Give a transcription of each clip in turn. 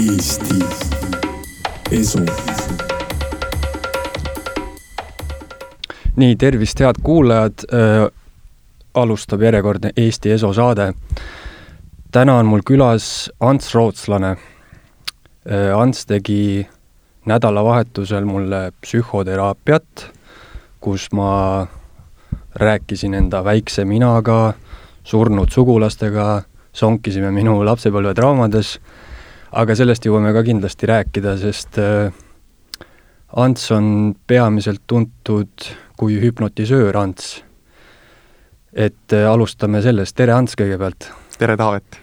Eesti Esu. nii, tervist, head kuulajad äh,. alustab järjekordne Eesti Esu saade. täna on mul külas Ants Rootslane äh,. Ants tegi nädalavahetusel mulle psühhoteraapiat, kus ma rääkisin enda väikse minaga, surnud sugulastega, sonkisime minu lapsepõlvetraumades, aga sellest jõuame ka kindlasti rääkida, sest äh, Ants on peamiselt tuntud kui hüpnotisöör Ants. et äh, alustame sellest, tere Ants kõigepealt! tere, Taavet!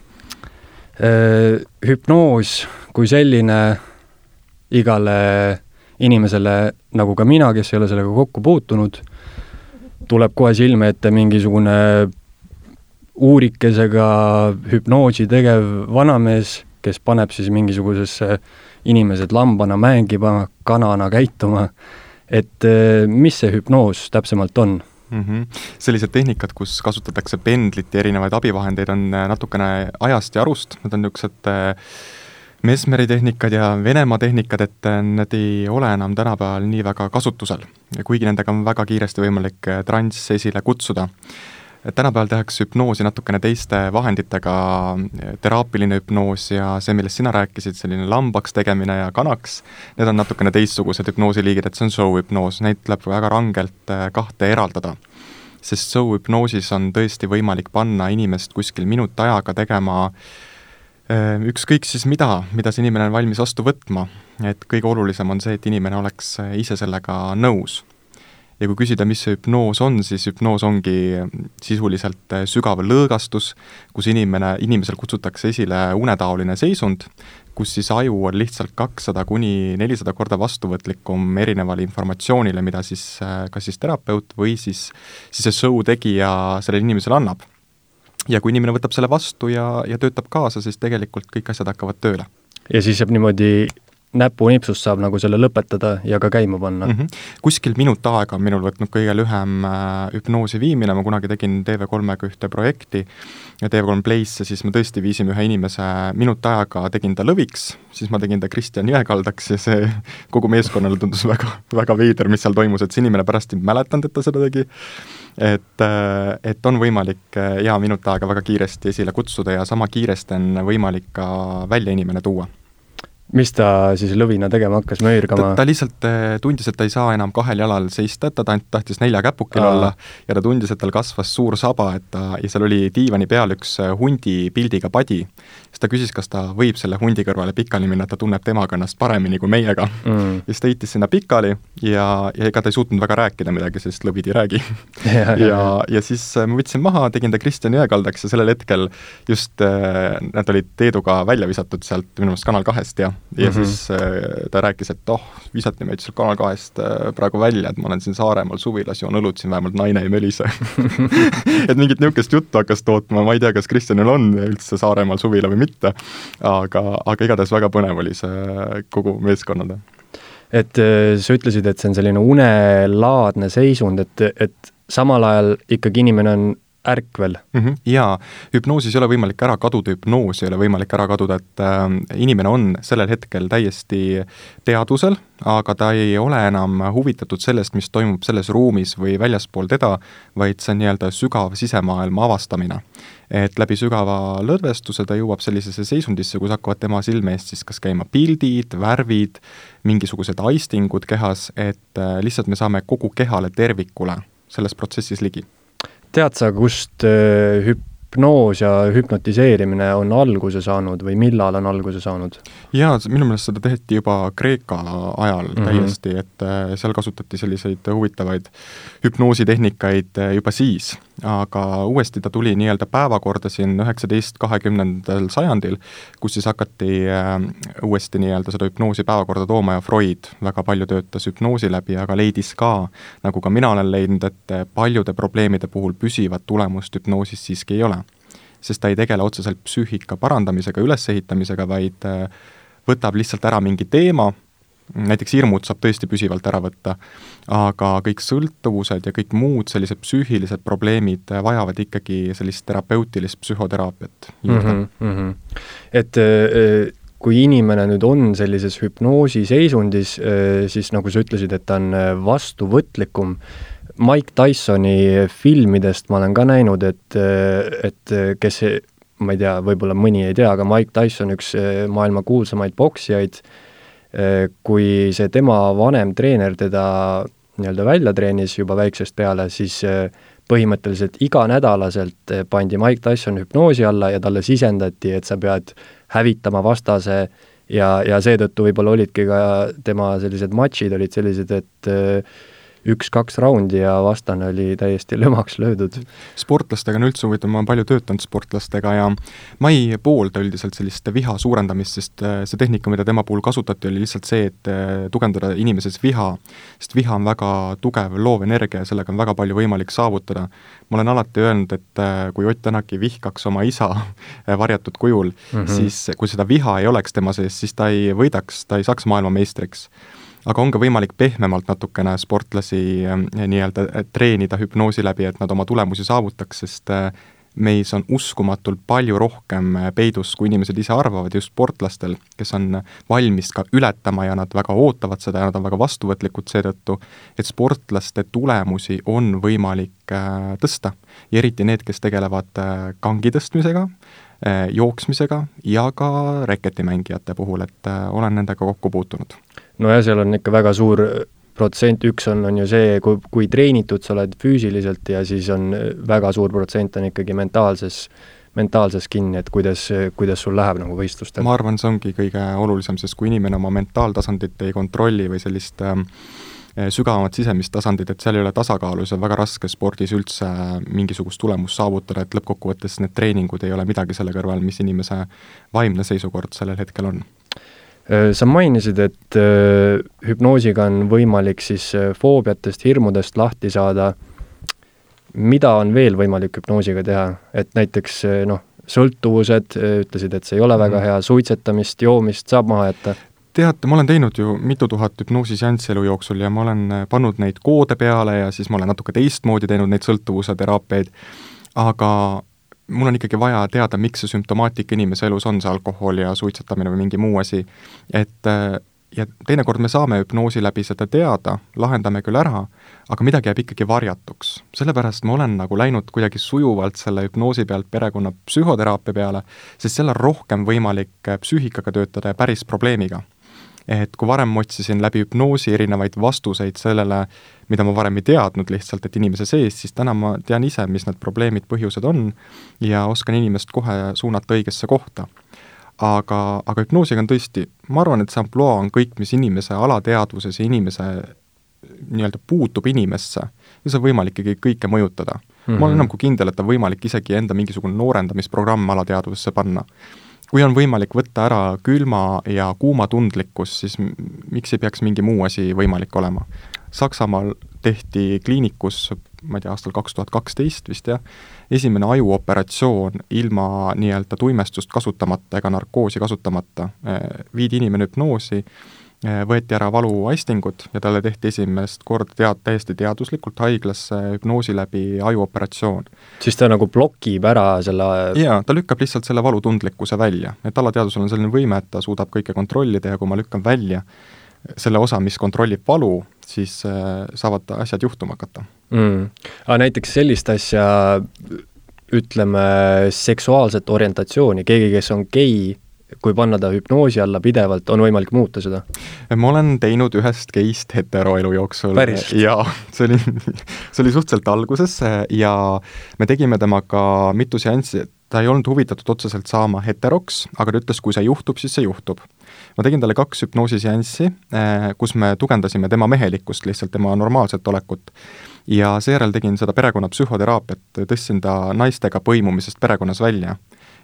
Äh, hüpnoos kui selline igale inimesele, nagu ka mina, kes ei ole sellega kokku puutunud, tuleb kohe silme ette mingisugune uurikesega hüpnoosi tegev vanamees, kes paneb siis mingisugusesse inimesed lambana mängima, kanana käituma, et eh, mis see hüpnoos täpsemalt on? Mm -hmm. sellised tehnikad, kus kasutatakse pendlit ja erinevaid abivahendeid, on eh, natukene ajast ja arust, need on niisugused äh, Mesmeri tehnikad ja Venemaa tehnikad, et need ei ole enam tänapäeval nii väga kasutusel. kuigi nendega on väga kiiresti võimalik transs esile kutsuda. Tänapäeval tehakse hüpnoosi natukene teiste vahenditega, teraapiline hüpnoos ja see, millest sina rääkisid, selline lambaks tegemine ja kanaks, need on natukene teistsugused hüpnoosiliigid, et see on show-hüpnoos, neid tuleb väga rangelt kahte eraldada sest show-hüpnoosis on tõesti võimalik panna inimest kuskil minut ajaga tegema Ehm, ükskõik siis mida, mida see inimene on valmis vastu võtma, et kõige olulisem on see, et inimene oleks ise sellega nõus. Ja kui küsida, mis see hüpnoos on, siis hüpnoos ongi sisuliselt äh, sügav lõõgastus, kus inimene, inimesel kutsutakse esile unetaoline seisund, kus siis aju on lihtsalt kakssada kuni nelisada korda vastuvõtlikum erinevale informatsioonile, mida siis äh, kas siis terapeut või siis, siis see show tegija sellele inimesele annab ja kui inimene võtab selle vastu ja, ja töötab kaasa, siis tegelikult kõik asjad hakkavad tööle. ja siis saab niimoodi näpunipsust saab nagu selle lõpetada ja ka käima panna mm. -hmm. kuskil minut aega on minul võtnud kõige lühem äh, hüpnoosi viimine, ma kunagi tegin TV3-ga ühte projekti ja TV3 Playsse, siis me tõesti viisime ühe inimese minut aega, tegin ta lõviks, siis ma tegin ta Kristjan Jõekaldaks ja see kogu meeskonnale tundus väga, väga veider, mis seal toimus, et see inimene pärast ei mäletanud, et ta seda tegi et, äh, et on võimalik äh, hea minut aega väga kiiresti esile kutsuda ja sama kiiresti on võimalik ka välja inimene tuua mis ta siis lõvina tegema hakkas, möirgama? ta lihtsalt äh, tundis, et ta ei saa enam kahel jalal seista, ta tahtis neljakäpukil Aa. olla ja ta tundis, et tal kasvas suur saba, et ta, ja seal oli diivani peal üks hundi pildiga padi. Siis ta küsis, kas ta võib selle hundi kõrvale pikali minna, et ta tunneb temaga ennast paremini kui meiega. Mm.. ja siis ta heitis sinna pikali ja, ja ega ta ei suutnud väga rääkida midagi, sest lõvid ei räägi. Ja, ja, ja siis äh, ma võtsin maha, tegin ta Kristjan Jõekaldaks ja sellel hetkel just äh, nad olid Teeduga välja visatud sealt minu meelest Kanal kahest ja, ja mm -hmm. siis äh, ta rääkis, et oh, visati meid sealt Kanal kahest äh, praegu välja, et ma olen siin Saaremaal suvilas, joon õlut siin, vähemalt naine ei mölise et mingit niisugust juttu hakkas tootma, ma ei tea, kas Kristjanil on üldse Saaremaal suvila või mitte, aga, aga igatahes väga põnev oli see kogu meeskonnaga. et äh, sa ütlesid, et see on selline unelaadne seisund, et, et samal ajal ikkagi inimene on ärkvel mm. -hmm. jaa, hüpnoosis ei ole võimalik ära kaduda, hüpnoos ei ole võimalik ära kaduda, et äh, inimene on sellel hetkel täiesti teadvusel, aga ta ei ole enam huvitatud sellest, mis toimub selles ruumis või väljaspool teda, vaid see on nii-öelda sügav sisemaailma avastamine et läbi sügava lõdvestuse ta jõuab sellisesse seisundisse, kus hakkavad tema silme eest siis kas käima pildid, värvid, mingisugused aistingud kehas, et äh, lihtsalt me saame kogu kehale tervikule selles protsessis ligi. Tead sa, kust hüpp hüpnoos ja hüpnotiseerimine on alguse saanud või millal on alguse saanud? jaa, minu meelest seda tehti juba Kreeka ajal mm -hmm. täiesti, et äh, seal kasutati selliseid huvitavaid hüpnoositehnikaid äh, juba siis, aga uuesti ta tuli nii-öelda päevakorda siin üheksateist, kahekümnendal sajandil, kus siis hakati äh, uuesti nii-öelda seda hüpnoosi päevakorda tooma ja Freud väga palju töötas hüpnoosi läbi, aga leidis ka, nagu ka mina olen leidnud, et paljude probleemide puhul püsivat tulemust hüpnoosis siiski ei ole. Sest ta ei tegele otseselt psüühika parandamisega, ülesehitamisega, vaid äh, võtab lihtsalt ära mingi teema, näiteks hirmud saab tõesti püsivalt ära võtta, aga kõik sõltuvused ja kõik muud sellised psüühilised probleemid vajavad ikkagi sellist terapeutilist psühhoteraapiat juurde mm. -hmm, mm -hmm. et äh, kui inimene nüüd on sellises hüpnoosi seisundis, siis nagu sa ütlesid, et ta on vastuvõtlikum, Mike Tysoni filmidest ma olen ka näinud, et, et kes, ma ei tea, võib-olla mõni ei tea, aga Mike Tyson, üks maailma kuulsamaid poksjaid, kui see tema vanem treener teda nii-öelda välja treenis juba väiksest peale, siis põhimõtteliselt iganädalaselt pandi Mike Tyson hüpnoosi alla ja talle sisendati, et sa pead hävitama vastase ja, ja seetõttu võib-olla olidki ka tema sellised matšid olid sellised, et üks-kaks raundi ja vastane oli täiesti lömaks löödud. sportlastega on üldse huvitav, ma olen palju töötanud sportlastega ja ma ei poolda üldiselt sellist viha suurendamist, sest äh, see tehnika, mida tema puhul kasutati, oli lihtsalt see, et äh, tugevdada inimeses viha, sest viha on väga tugev loov energia ja sellega on väga palju võimalik saavutada. ma olen alati öelnud, et äh, kui Ott Tänaki vihkaks oma isa varjatud kujul mm, -hmm. siis kui seda viha ei oleks tema sees, siis ta ei võidaks, ta ei saaks maailmameistriks aga on ka võimalik pehmemalt natukene sportlasi ähm, nii-öelda äh, treenida hüpnoosi läbi, et nad oma tulemusi saavutaks, sest äh, meis on uskumatult palju rohkem äh, peidus, kui inimesed ise arvavad, just sportlastel, kes on valmis ka ületama ja nad väga ootavad seda ja nad on väga vastuvõtlikud seetõttu, et sportlaste tulemusi on võimalik tõsta. ja eriti need, kes tegelevad kangi tõstmisega, jooksmisega ja ka reketimängijate puhul, et olen nendega kokku puutunud nojah, seal on ikka väga suur protsent, üks on, on ju see, kui, kui treenitud sa oled füüsiliselt ja siis on väga suur protsent on ikkagi mentaalses, mentaalses kinni, et kuidas, kuidas sul läheb nagu võistlustel. ma arvan, see ongi kõige olulisem, sest kui inimene oma mentaaltasandit ei kontrolli või sellist äh, sügavamat sisemist tasandit, et seal ei ole tasakaalu, siis on väga raske spordis üldse mingisugust tulemust saavutada, et lõppkokkuvõttes need treeningud ei ole midagi selle kõrval, mis inimese vaimne seisukord sellel hetkel on Äh, sa mainisid, et äh, hüpnoosiga on võimalik siis äh, foobiatest, hirmudest lahti saada. mida on veel võimalik hüpnoosiga teha, et näiteks noh, sõltuvused, ütlesid, et see ei ole väga hea, suitsetamist, joomist saab maha jätta? teate, ma olen teinud ju mitu tuhat hüpnoosiseanssi elu jooksul ja ma olen pannud neid koode peale ja siis ma olen natuke teistmoodi teinud neid sõltuvuse teraapiaid, aga mul on ikkagi vaja teada, miks see sümptomaatika inimese elus on, see alkohol ja suitsetamine või mingi muu asi, et ja teinekord me saame hüpnoosi läbi seda teada, lahendame küll ära, aga midagi jääb ikkagi varjatuks. sellepärast ma olen nagu läinud kuidagi sujuvalt selle hüpnoosi pealt perekonna psühhoteraapia peale, sest seal on rohkem võimalik psüühikaga töötada ja päris probleemiga et kui varem ma otsisin läbi hüpnoosi erinevaid vastuseid sellele, mida ma varem ei teadnud lihtsalt, et inimese sees, siis täna ma tean ise, mis need probleemid, põhjused on ja oskan inimest kohe suunata õigesse kohta. aga, aga hüpnoosiga on tõesti, ma arvan, et see ampluaa on kõik, mis inimese alateadvuses ja inimese nii-öelda puutub inimesse ja see on võimalik ikkagi kõike mõjutada mm. -hmm. ma olen mhm. enam kui kindel, et on võimalik isegi enda mingisugune noorendamisprogramm alateadvusesse panna kui on võimalik võtta ära külma ja kuuma tundlikkus, siis miks ei peaks mingi muu asi võimalik olema? Saksamaal tehti kliinikus, ma ei tea, aastal kaks tuhat kaksteist vist jah, esimene ajuoperatsioon ilma nii-öelda tuimestust kasutamata ega narkoosi kasutamata, viidi inimene hüpnoosi võeti ära valuaistingud ja talle tehti esimest korda tead-, täiesti teaduslikult haiglasse hüpnoosi läbi ajuoperatsioon. siis ta nagu blokib ära selle jaa, ta lükkab lihtsalt selle valutundlikkuse välja, et alateadvusel on selline võime, et ta suudab kõike kontrollida ja kui ma lükkan välja selle osa, mis kontrollib valu, siis äh, saavad asjad juhtuma hakata. Mm.. aga näiteks sellist asja ütleme, seksuaalset orientatsiooni, keegi, kes on gei, kui panna ta hüpnoosi alla pidevalt, on võimalik muuta seda? ma olen teinud ühest geist hetero elu jooksul. jaa, see oli, see oli suhteliselt alguses ja me tegime temaga mitu seanssi, ta ei olnud huvitatud otseselt saama heteroks, aga ta ütles, kui see juhtub, siis see juhtub. ma tegin talle kaks hüpnoosiseanssi, eh, kus me tugevdasime tema mehelikkust, lihtsalt tema normaalset olekut. ja seejärel tegin seda perekonna psühhoteraapiat, tõstsin ta naistega põimumisest perekonnas välja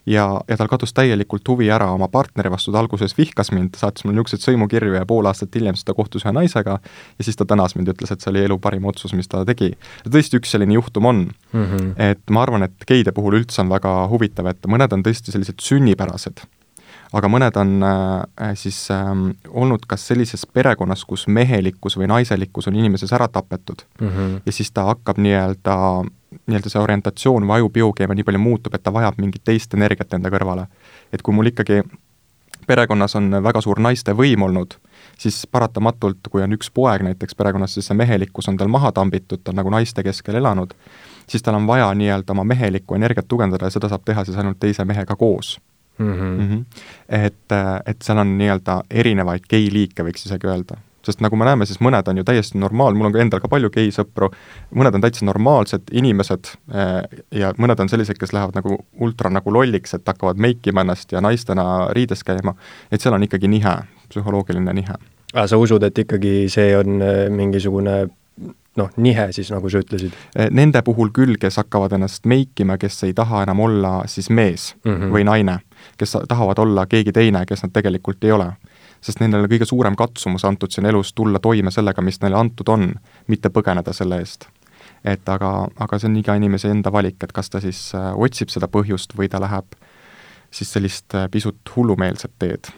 ja, ja tal kadus täielikult huvi ära oma partneri vastu, ta alguses vihkas mind, saatis mulle niisuguseid sõimukirju ja pool aastat hiljem siis ta kohtus ühe naisega ja siis ta tänas mind, ütles, et see oli elu parim otsus, mis ta tegi. tõesti, üks selline juhtum on mm. -hmm. et ma arvan, et geide puhul üldse on väga huvitav, et mõned on tõesti sellised sünnipärased aga mõned on äh, siis äh, olnud kas sellises perekonnas, kus mehelikkus või naiselikkus on inimeses ära tapetud mm -hmm. ja siis ta hakkab nii-öelda nii-öelda see orientatsioon või aju biokeemia nii palju muutub, et ta vajab mingit teist energiat enda kõrvale. et kui mul ikkagi perekonnas on väga suur naiste võim olnud, siis paratamatult, kui on üks poeg näiteks perekonnas, siis see mehelikkus on tal maha tambitud, ta on nagu naiste keskel elanud, siis tal on vaja nii-öelda oma mehelikku energiat tugevdada ja seda saab teha siis ainult teise mehega koos mm. -hmm. Mm -hmm. et, et seal on nii-öelda erinevaid gei-liike, võiks isegi öelda sest nagu me näeme, siis mõned on ju täiesti normaal, mul on ka endal ka palju geisõpru, mõned on täitsa normaalsed inimesed eh, ja mõned on sellised, kes lähevad nagu ultra nagu lolliks, et hakkavad meikima ennast ja naistena riides käima, et seal on ikkagi nihe, psühholoogiline nihe. aga sa usud, et ikkagi see on eh, mingisugune noh, nihe siis, nagu sa ütlesid? Eh, nende puhul küll, kes hakkavad ennast meikima, kes ei taha enam olla siis mees mm -hmm. või naine, kes tahavad olla keegi teine, kes nad tegelikult ei ole sest nendele kõige suurem katsumus antud siin elus tulla toime sellega, mis neile antud on, mitte põgeneda selle eest. et aga, aga see on iga inimese enda valik, et kas ta siis äh, otsib seda põhjust või ta läheb siis sellist äh, pisut hullumeelset teed.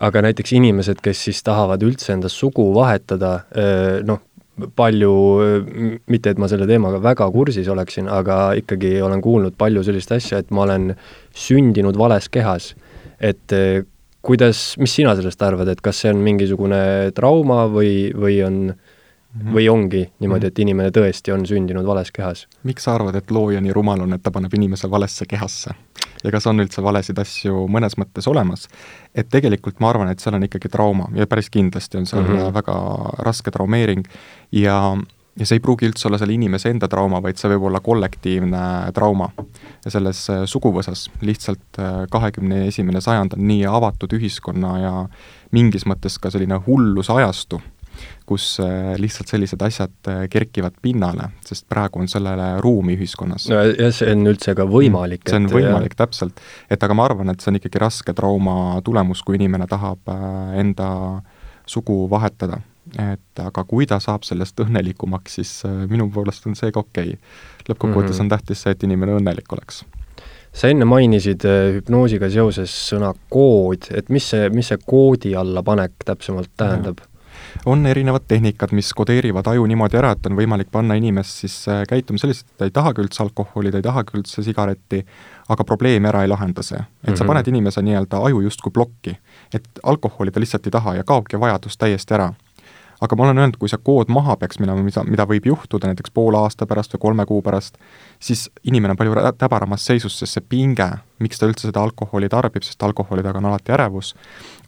aga näiteks inimesed, kes siis tahavad üldse enda sugu vahetada, äh, noh, palju, mitte et ma selle teemaga väga kursis oleksin, aga ikkagi olen kuulnud palju sellist asja, et ma olen sündinud vales kehas. et kuidas, mis sina sellest arvad, et kas see on mingisugune trauma või, või on mm -hmm. või ongi niimoodi, et inimene tõesti on sündinud vales kehas? miks sa arvad, et looja nii rumal on, et ta paneb inimese valesse kehasse? ja kas on üldse valesid asju mõnes mõttes olemas? et tegelikult ma arvan, et seal on ikkagi trauma ja päris kindlasti on seal mm -hmm. väga raske traumeering ja ja see ei pruugi üldse olla selle inimese enda trauma, vaid see võib olla kollektiivne trauma. ja selles äh, suguvõsas lihtsalt äh, kahekümne esimene sajand on nii avatud ühiskonna ja mingis mõttes ka selline hulluse ajastu, kus äh, lihtsalt sellised asjad kerkivad pinnale, sest praegu on sellele ruumi ühiskonnas. no ja see on üldse ka võimalik. see on võimalik, täpselt. et aga ma arvan, et see on ikkagi raske trauma tulemus, kui inimene tahab enda sugu vahetada et aga kui ta saab sellest õnnelikumaks, siis äh, minu poolest on see ka okei okay.. lõppkokkuvõttes mm -hmm. on tähtis see, et inimene õnnelik oleks. sa enne mainisid äh, hüpnoosiga seoses sõna kood, et mis see, mis see koodi alla panek täpsemalt tähendab? on erinevad tehnikad, mis kodeerivad aju niimoodi ära, et on võimalik panna inimest siis äh, käituma selliselt, et ta ei tahagi üldse alkoholi, ta ei tahagi üldse sigaretti, aga probleemi ära ei lahenda see. et mm -hmm. sa mhm. paned inimese nii-öelda aju justkui plokki. et alkoholi ta lihtsalt ei taha ja kaobki vajadus täiesti ära aga ma olen öelnud, kui see kood maha peaks minema, mida, mida võib juhtuda näiteks poole aasta pärast või kolme kuu pärast, siis inimene on palju täbaramas seisus, sest see pinge, miks ta üldse seda alkoholi tarbib, sest alkoholi taga on alati ärevus,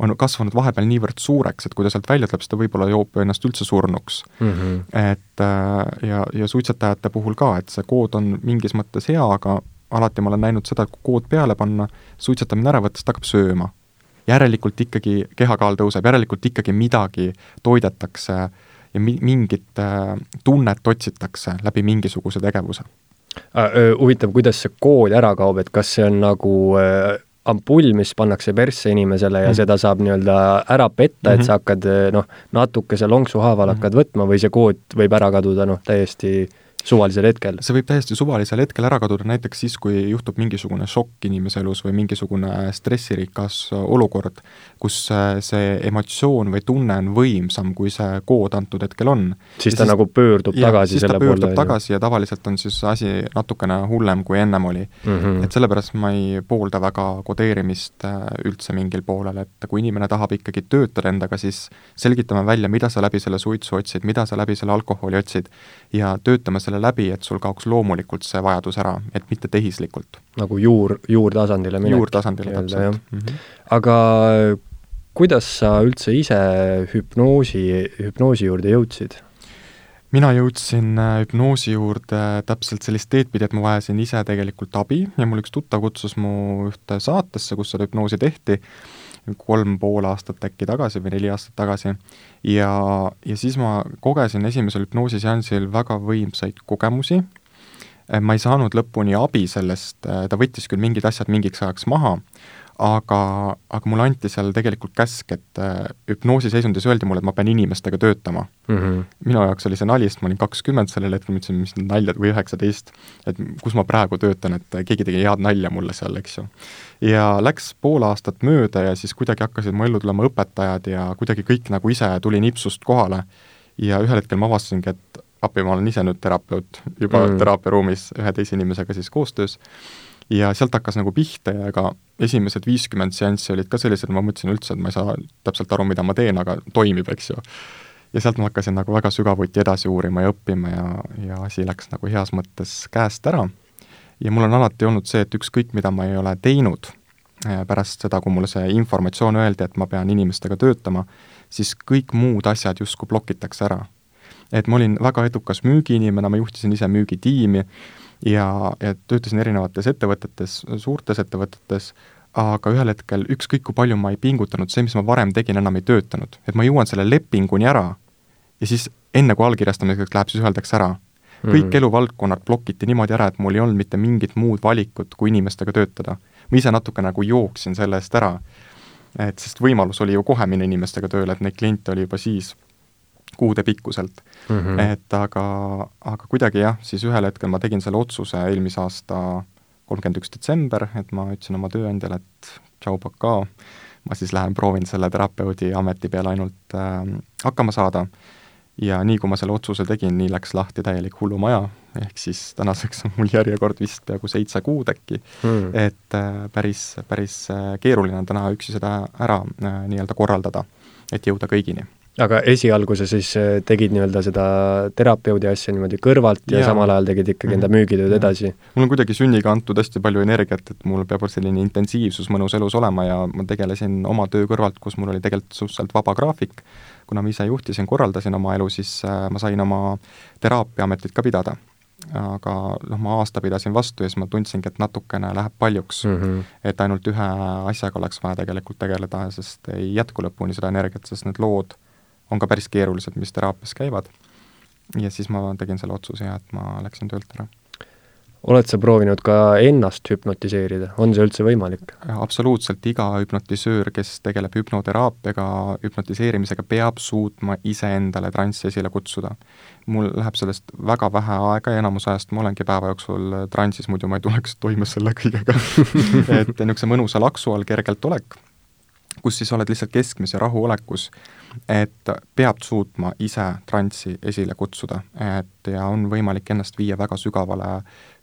on kasvanud vahepeal niivõrd suureks, et kui ta sealt välja tuleb, siis ta võib-olla joob ennast üldse surnuks mm. -hmm. et äh, ja, ja suitsetajate puhul ka, et see kood on mingis mõttes hea, aga alati ma olen näinud seda, et kui kood peale panna, suitsetamine ära võtta, siis ta hakkab sööma järelikult ikkagi kehakaal tõuseb, järelikult ikkagi midagi toidetakse ja mi-, mingit äh, tunnet otsitakse läbi mingisuguse tegevuse. Huvitav, kuidas see kood ära kaob, et kas see on nagu äh, ampull, mis pannakse persse inimesele ja mm. seda saab nii-öelda ära petta, et mm -hmm. sa hakkad noh, natukese lonksu haaval mm -hmm. hakkad võtma või see kood võib ära kaduda noh, täiesti suvalisel hetkel? see võib täiesti suvalisel hetkel ära kaduda, näiteks siis, kui juhtub mingisugune šokk inimese elus või mingisugune stressirikas olukord, kus äh, see emotsioon või tunne on võimsam, kui see kood antud hetkel on. siis ta siis, nagu pöördub ja, tagasi selle poole? pöördub tagasi ja tavaliselt on siis asi natukene hullem, kui ennem oli mm. -hmm. et sellepärast ma ei poolda väga kodeerimist äh, üldse mingil poolel, et kui inimene tahab ikkagi töötada endaga, siis selgitame välja, mida sa läbi selle suitsu otsid, mida sa läbi selle alkoholi otsid ja töötame selle läbi, et sul kaoks loomulikult see vajadus ära, et mitte tehislikult. nagu juur, juurtasandile minek. juurtasandile täpselt. Mm -hmm. aga kuidas sa üldse ise hüpnoosi, hüpnoosi juurde jõudsid? mina jõudsin äh, hüpnoosi juurde täpselt sellist teed pidi, et ma vajasin ise tegelikult abi ja mul üks tuttav kutsus mu ühte saatesse, kus seda hüpnoosi tehti kolm pool aastat äkki tagasi või neli aastat tagasi, ja, ja siis ma kogesin esimesel hüpnoosiseansil väga võimsaid kogemusi, ma ei saanud lõpuni abi sellest, ta võttis küll mingid asjad mingiks ajaks maha, aga, aga mulle anti seal tegelikult käsk, et äh, hüpnoosiseisundis öeldi mulle, et ma pean inimestega töötama mm. -hmm. minu jaoks oli see nali, sest ma olin kakskümmend sellel hetkel, ma ütlesin, mis need naljad, või üheksateist, et kus ma praegu töötan, et keegi tegi head nalja mulle seal, eks ju. ja läks pool aastat mööda ja siis kuidagi hakkasid mu ellu tulema õpetajad ja kuidagi kõik nagu ise tuli nipsust kohale ja ühel hetkel ma avastasingi, et appi, ma olen ise nüüd terapeut, juba mm. teraapiaruumis ühe teise inimesega siis koostöös ja sealt hakkas nagu pihta ja ega esimesed viiskümmend seanssi olid ka sellised, ma mõtlesin üldse, et ma ei saa täpselt aru, mida ma teen, aga toimib, eks ju. ja sealt ma hakkasin nagu väga sügavuti edasi uurima ja õppima ja, ja asi läks nagu heas mõttes käest ära. ja mul on alati olnud see, et ükskõik, mida ma ei ole teinud, eh, pärast seda, kui mulle see informatsioon öeldi, et ma pean inimestega töötama, siis kõik muud asjad justkui blokitakse ära. et ma olin väga edukas müügiinimene, ma juhtisin ise müügitiimi ja, ja töötasin erinevates ettevõtetes, suurtes ettevõtetes, aga ühel hetkel ükskõik, kui palju ma ei pingutanud, see, mis ma varem tegin, enam ei töötanud. et ma jõuan selle lepinguni ära ja siis enne, kui allkirjastamiseks läheb, siis öeldakse ära. kõik mm. eluvaldkonnad blokiti niimoodi ära, et mul ei olnud mitte mingit muud valikut, kui inimestega töötada. ma ise natuke nagu jooksin selle eest ära, et sest võimalus oli ju kohe minna inimestega tööle, et neid kliente oli juba siis kuudepikkuselt mm. -hmm. et aga, aga kuidagi jah, siis ühel hetkel ma tegin selle otsuse eelmise aasta kolmkümmend üks detsember, et ma ütlesin oma tööandjale, et tšau, pakaa, ma siis lähen proovin selle terapeudi ameti peale ainult äh, hakkama saada ja nii, kui ma selle otsuse tegin, nii läks lahti täielik hullumaja, ehk siis tänaseks on mul järjekord vist peaaegu seitse kuud äkki mm., et äh, päris, päris äh, keeruline on täna üksi seda ära äh, nii-öelda korraldada, et jõuda kõigini aga esialgu sa siis äh, tegid nii-öelda seda terapeudi asja niimoodi kõrvalt ja, ja samal ajal tegid ikkagi enda mhm. müügitööd edasi? mul on kuidagi sünniga antud hästi palju energiat, et mul peab selline intensiivsus mõnus elus olema ja ma tegelesin oma töö kõrvalt, kus mul oli tegelikult suhteliselt vaba graafik, kuna ma ise juhtisin, korraldasin oma elu, siis äh, ma sain oma teraapiaametit ka pidada aga noh, ma aasta pidasin vastu ja siis ma tundsingi, et natukene läheb paljuks mm. -hmm. et ainult ühe asjaga oleks vaja tegelikult tegeleda, sest ei jätku lõpuni seda energiat, sest need lood on ka päris keerulised, mis teraapias käivad. ja siis ma tegin selle otsuse ja et ma läksin töölt ära. oled sa proovinud ka ennast hüpnotiseerida, on see üldse võimalik? absoluutselt, iga hüpnotisöör, kes tegeleb hüpnoteraapiaga, hüpnotiseerimisega, peab suutma iseendale transsi esile kutsuda. mul läheb sellest väga vähe aega ja enamus ajast ma olengi päeva jooksul transis, muidu ma ei tuleks toime selle kõigega et niisuguse mõnusa laksu all kergelt olek, kus siis oled lihtsalt keskmise rahuolekus et peab suutma ise transsi esile kutsuda, et ja on võimalik ennast viia väga sügavale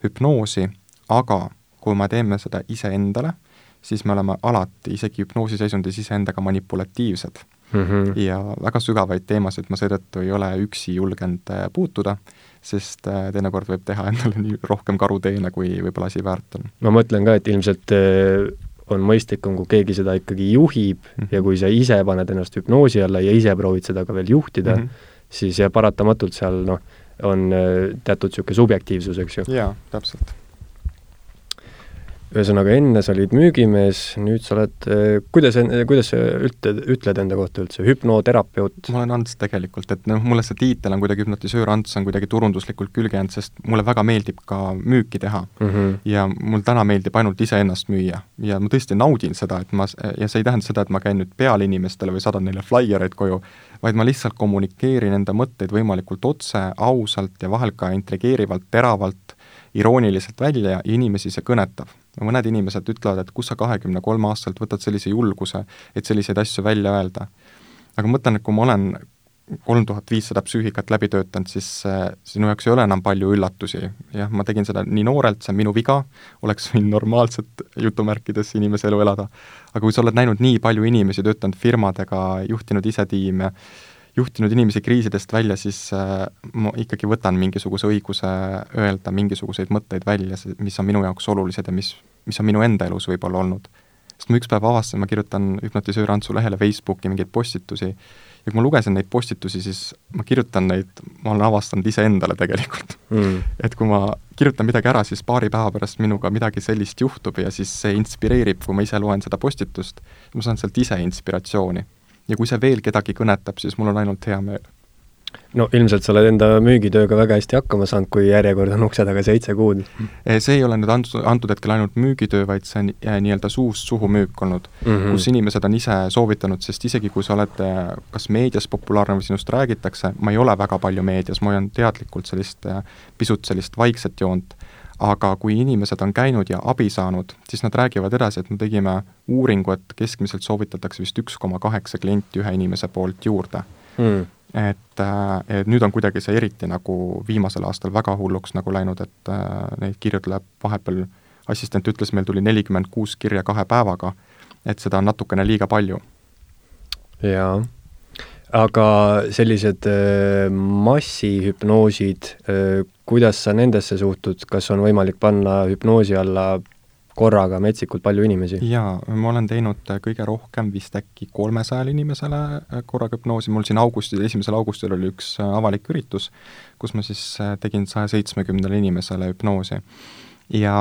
hüpnoosi, aga kui me teeme seda iseendale, siis me oleme alati, isegi hüpnoosiseisundis iseendaga manipulatiivsed mm. -hmm. ja väga sügavaid teemasid ma seetõttu ei ole üksi julgenud äh, puutuda, sest äh, teinekord võib teha endale nii rohkem karuteene, kui võib-olla asi väärt on. ma mõtlen ka, et ilmselt äh, on mõistlikum, kui keegi seda ikkagi juhib mm -hmm. ja kui sa ise paned ennast hüpnoosi alla ja ise proovid seda ka veel juhtida mm, -hmm. siis ja paratamatult seal noh, on äh, teatud niisugune subjektiivsus, eks ju. jaa, täpselt ühesõnaga, enne sa olid müügimees, nüüd sa oled, eh, kuidas, kuidas sa ütled, ütled enda kohta üldse, hüpnoterapeut? ma olen Ants tegelikult, et noh, mulle see tiitel on kuidagi hüpnotisöör Ants on kuidagi turunduslikult külge jäänud, sest mulle väga meeldib ka müüki teha mm. -hmm. ja mul täna meeldib ainult iseennast müüa. ja ma tõesti naudin seda, et ma, ja see ei tähenda seda, et ma käin nüüd peal inimestele või saadan neile flaiereid koju, vaid ma lihtsalt kommunikeerin enda mõtteid võimalikult otse, ausalt ja vahel ka intrigeerivalt, teravalt, irooniliselt välja ja inimesi see kõnetab mõned inimesed ütlevad, et kus sa kahekümne kolme aastaselt võtad sellise julguse, et selliseid asju välja öelda. aga ma mõtlen, et kui ma olen kolm tuhat viissada psüühikat läbi töötanud, siis sinu jaoks ei ole enam palju üllatusi. jah, ma tegin seda nii noorelt, see on minu viga, oleks võinud normaalset jutumärkides inimese elu elada, aga kui sa oled näinud nii palju inimesi, töötanud firmadega, juhtinud ise tiime, juhtinud inimesi kriisidest välja, siis äh, ma ikkagi võtan mingisuguse õiguse öelda mingisuguseid mõtteid välja, mis on minu jaoks olulised ja mis, mis on minu enda elus võib-olla olnud. sest ma üks päev avastasin, ma kirjutan hüpnotisöör Antsu lehele Facebooki mingeid postitusi ja kui ma lugesin neid postitusi, siis ma kirjutan neid, ma olen avastanud iseendale tegelikult. Mm.. et kui ma kirjutan midagi ära, siis paari päeva pärast minuga midagi sellist juhtub ja siis see inspireerib, kui ma ise loen seda postitust, ma saan sealt ise inspiratsiooni ja kui see veel kedagi kõnetab, siis mul on ainult hea meel. no ilmselt sa oled enda müügitööga väga hästi hakkama saanud, kui järjekord on ukse taga seitse kuud. Eh, see ei ole nüüd antud, antud hetkel ainult müügitöö, vaid see on eh, nii-öelda suust suhu müük olnud mm, -hmm. kus inimesed on ise soovitanud, sest isegi kui sa oled eh, kas meedias populaarne või sinust räägitakse, ma ei ole väga palju meedias, ma hoian teadlikult sellist pisut sellist vaikset joont aga kui inimesed on käinud ja abi saanud, siis nad räägivad edasi, et me tegime uuringu, et keskmiselt soovitatakse vist üks koma kaheksa klienti ühe inimese poolt juurde. Mm.. et, äh, et nüüd on kuidagi see eriti nagu viimasel aastal väga hulluks nagu läinud, et äh, neid kirju tuleb vahepeal assistent ütles, meil tuli nelikümmend kuus kirja kahe päevaga, et seda on natukene liiga palju. jaa, aga sellised äh, massihüpnoosid, äh, kuidas sa nendesse suhtud, kas on võimalik panna hüpnoosi alla korraga metsikult palju inimesi? jaa, ma olen teinud kõige rohkem vist äkki kolmesajale inimesele korraga hüpnoosi, mul siin augustis, esimesel augustil oli üks avalik üritus, kus ma siis tegin saja seitsmekümnele inimesele hüpnoosi ja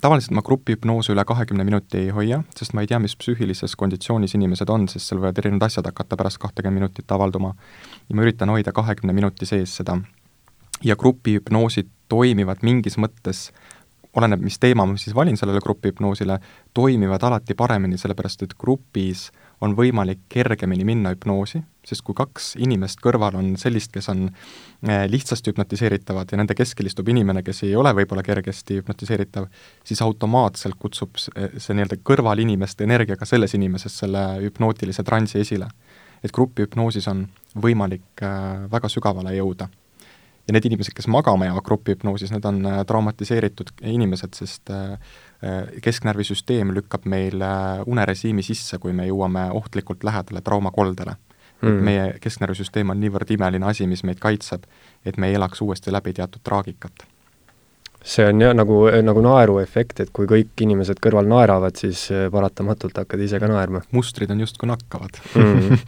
tavaliselt ma grupihüpnoose üle kahekümne minuti ei hoia, sest ma ei tea, mis psüühilises konditsioonis inimesed on, sest seal võivad erinevad asjad hakata pärast kahtekümmet minutit avalduma. ja ma üritan hoida kahekümne minuti sees seda. ja grupihüpnoosid toimivad mingis mõttes oleneb, mis teema ma siis valin sellele grupihüpnoosile, toimivad alati paremini, sellepärast et grupis on võimalik kergemini minna hüpnoosi, sest kui kaks inimest kõrval on sellist, kes on eh, lihtsasti hüpnotiseeritavad ja nende keskel istub inimene, kes ei ole võib-olla kergesti hüpnotiseeritav, siis automaatselt kutsub see, see nii-öelda kõrvalinimeste energia ka selles inimeses selle hüpnootilise transi esile. et grupihüpnoosis on võimalik äh, väga sügavale jõuda ja need inimesed, kes magama jäävad grupihüpnoosis, need on traumatiseeritud inimesed, sest äh, kesknärvisüsteem lükkab meil unerežiimi sisse, kui me jõuame ohtlikult lähedale traumakoldele. Mm.. et meie kesknärvisüsteem on niivõrd imeline asi, mis meid kaitseb, et me ei elaks uuesti läbi teatud traagikat see on jah, nagu, nagu naeruefekt, et kui kõik inimesed kõrval naeravad, siis paratamatult hakkad ise ka naerma. mustrid on justkui nakkavad mm.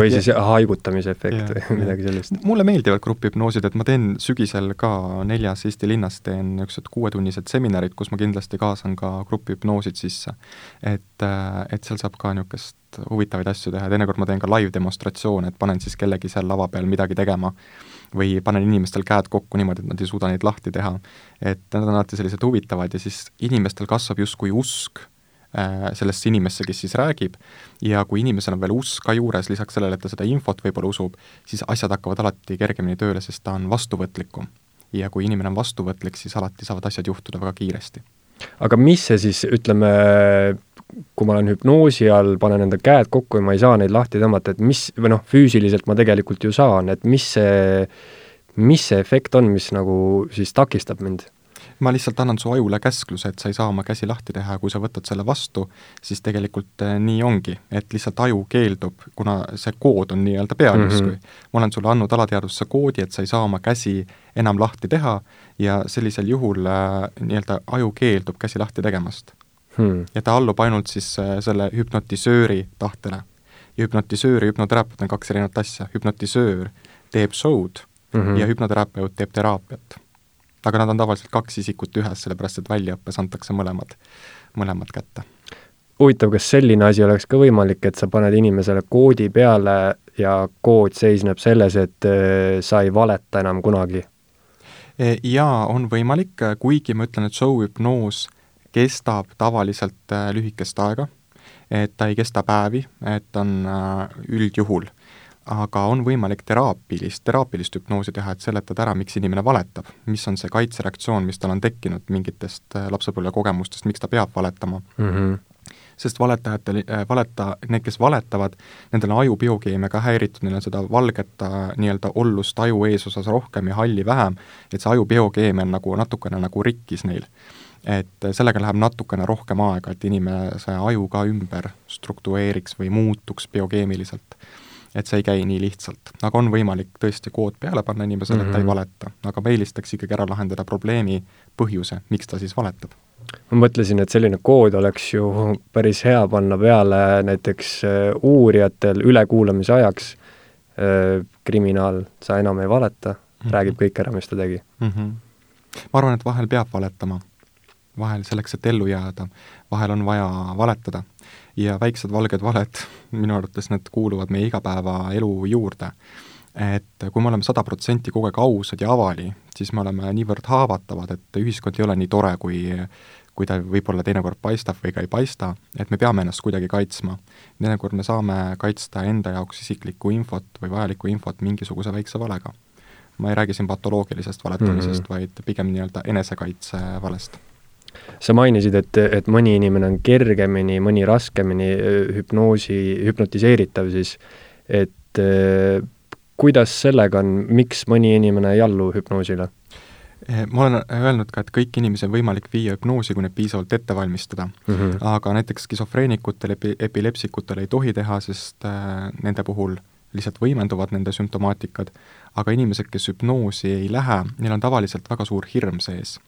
või siis haigutamise efekt või midagi sellist. mulle meeldivad grupihüpnoosid, et ma teen sügisel ka neljas Eesti linnas, teen niisugused kuuetunnised seminarid, kus ma kindlasti kaasan ka grupihüpnoosid sisse. et, äh, et seal saab ka niisugust huvitavaid asju teha, teinekord ma teen ka live-demonstratsioone, et panen siis kellegi seal lava peal midagi tegema või panen inimestel käed kokku niimoodi, et nad ei suuda neid lahti teha. et nad on alati sellised huvitavad ja siis inimestel kasvab justkui usk Äh, sellesse inimesse, kes siis räägib, ja kui inimesel on veel usk ka juures, lisaks sellele, et ta seda infot võib-olla usub, siis asjad hakkavad alati kergemini tööle, sest ta on vastuvõtlikum. ja kui inimene on vastuvõtlik, siis alati saavad asjad juhtuda väga kiiresti. aga mis see siis, ütleme, kui ma olen hüpnoosi all, panen enda käed kokku ja ma ei saa neid lahti tõmmata, et mis, või noh, füüsiliselt ma tegelikult ju saan, et mis see, mis see efekt on, mis nagu siis takistab mind? ma lihtsalt annan su ajule käskluse, et sa ei saa oma käsi lahti teha ja kui sa võtad selle vastu, siis tegelikult äh, nii ongi, et lihtsalt aju keeldub, kuna see kood on nii-öelda peal justkui mm -hmm.. ma olen sulle andnud alateadvusse koodi, et sa ei saa oma käsi enam lahti teha ja sellisel juhul äh, nii-öelda aju keeldub käsi lahti tegemast hmm.. ja ta allub ainult siis äh, selle hüpnotisööri tahtele. ja hüpnotisöör ja hüpnoterapeut on kaks erinevat asja, hüpnotisöör teeb show'd mm -hmm. ja hüpnoterapeut teeb teraapiat aga nad on tavaliselt kaks isikut ühes, sellepärast et väljaõppes antakse mõlemad, mõlemad kätte. huvitav, kas selline asi oleks ka võimalik, et sa paned inimesele koodi peale ja kood seisneb selles, et äh, sa ei valeta enam kunagi? E, jaa, on võimalik, kuigi ma ütlen, et show-hüpnoos kestab tavaliselt äh, lühikest aega, et ta ei kesta päevi, et on äh, üldjuhul aga on võimalik teraapilist, teraapilist hüpnoosi teha, et seletada ära, miks inimene valetab. mis on see kaitsereaktsioon, mis tal on tekkinud mingitest äh, lapsepõlvekogemustest, miks ta peab valetama mm. -hmm sest valetajatel, valeta, need, kes valetavad, nendel on aju biokeemia ka häiritud, neil on seda valget nii-öelda ollust aju eesosas rohkem ja halli vähem, et see aju biokeemia on nagu natukene nagu rikkis neil. Et sellega läheb natukene rohkem aega, et inimese aju ka ümber struktureeriks või muutuks biokeemiliselt et see ei käi nii lihtsalt. aga on võimalik tõesti kood peale panna inimesele mm, -hmm. et ta ei mhm. valeta, aga ma eelistaks ikkagi ära lahendada probleemi põhjuse, miks ta siis valetab. ma mõtlesin, et selline kood oleks ju päris hea panna peale näiteks äh, uurijatel ülekuulamise ajaks, äh, kriminaal, sa enam ei valeta mm, -hmm. räägib kõik ära, mis ta tegi mm. -hmm. ma arvan, et vahel peab valetama. Vahel selleks, et ellu jääda, vahel on vaja valetada ja väiksed valged valed, minu arvates need kuuluvad meie igapäevaelu juurde. et kui me oleme sada protsenti kogu aeg ausad ja avali, siis me oleme niivõrd haavatavad, et ühiskond ei ole nii tore, kui kui ta võib-olla teinekord paistab või ka ei paista, et me peame ennast kuidagi kaitsma. teinekord me saame kaitsta enda jaoks isiklikku infot või vajalikku infot mingisuguse väikse valega. ma ei räägi siin patoloogilisest valetamisest mm, -hmm. vaid pigem nii-öelda enesekaitse valest sa mainisid, et, et mõni inimene on kergemini, mõni raskemini hüpnoosi, hüpnotiseeritav siis, et kuidas sellega on, miks mõni inimene ei allu hüpnoosile? Eh, ma olen öelnud ka, et kõiki inimesi on võimalik viia hüpnoosi, kui neid piisavalt ette valmistada mm. -hmm. aga näiteks skisofreenikutel, epi-, epilepsikutel ei tohi teha, sest äh, nende puhul lihtsalt võimenduvad nende sümptomaatikad, aga inimesed, kes hüpnoosi ei lähe, neil on tavaliselt väga suur hirm sees.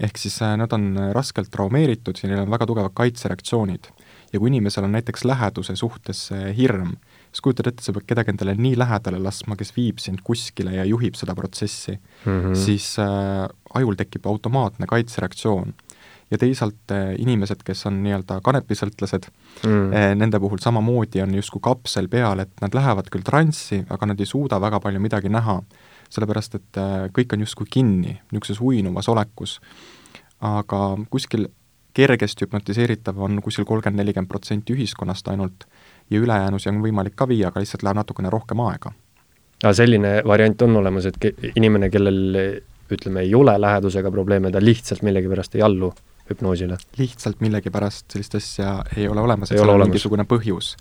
ehk siis äh, nad on raskelt traumeeritud ja neil on väga tugevad kaitsereaktsioonid. ja kui inimesel on näiteks läheduse suhtes hirm, siis kujutad ette, sa pead kedagi endale nii lähedale laskma, kes viib sind kuskile ja juhib seda protsessi mm, -hmm. siis äh, ajul tekib automaatne kaitsereaktsioon. Ja teisalt äh, inimesed, kes on nii-öelda kanepisõltlased mm., äh, nende puhul samamoodi on justkui kapsel peal, et nad lähevad küll transsi, aga nad ei suuda väga palju midagi näha, sellepärast et äh, kõik on justkui kinni, niisuguses uinuvas olekus. aga kuskil kergesti hüpnotiseeritav on kuskil kolmkümmend, nelikümmend protsenti ühiskonnast ainult ja ülejäänusi on võimalik ka viia, aga lihtsalt läheb natukene rohkem aega. aga selline variant on olemas, et inimene, kellel ütleme, ei ole lähedusega probleeme, ta lihtsalt millegipärast ei allu hüpnoosile? lihtsalt millegipärast sellist asja ei ole olemas, et seal on mingisugune põhjus.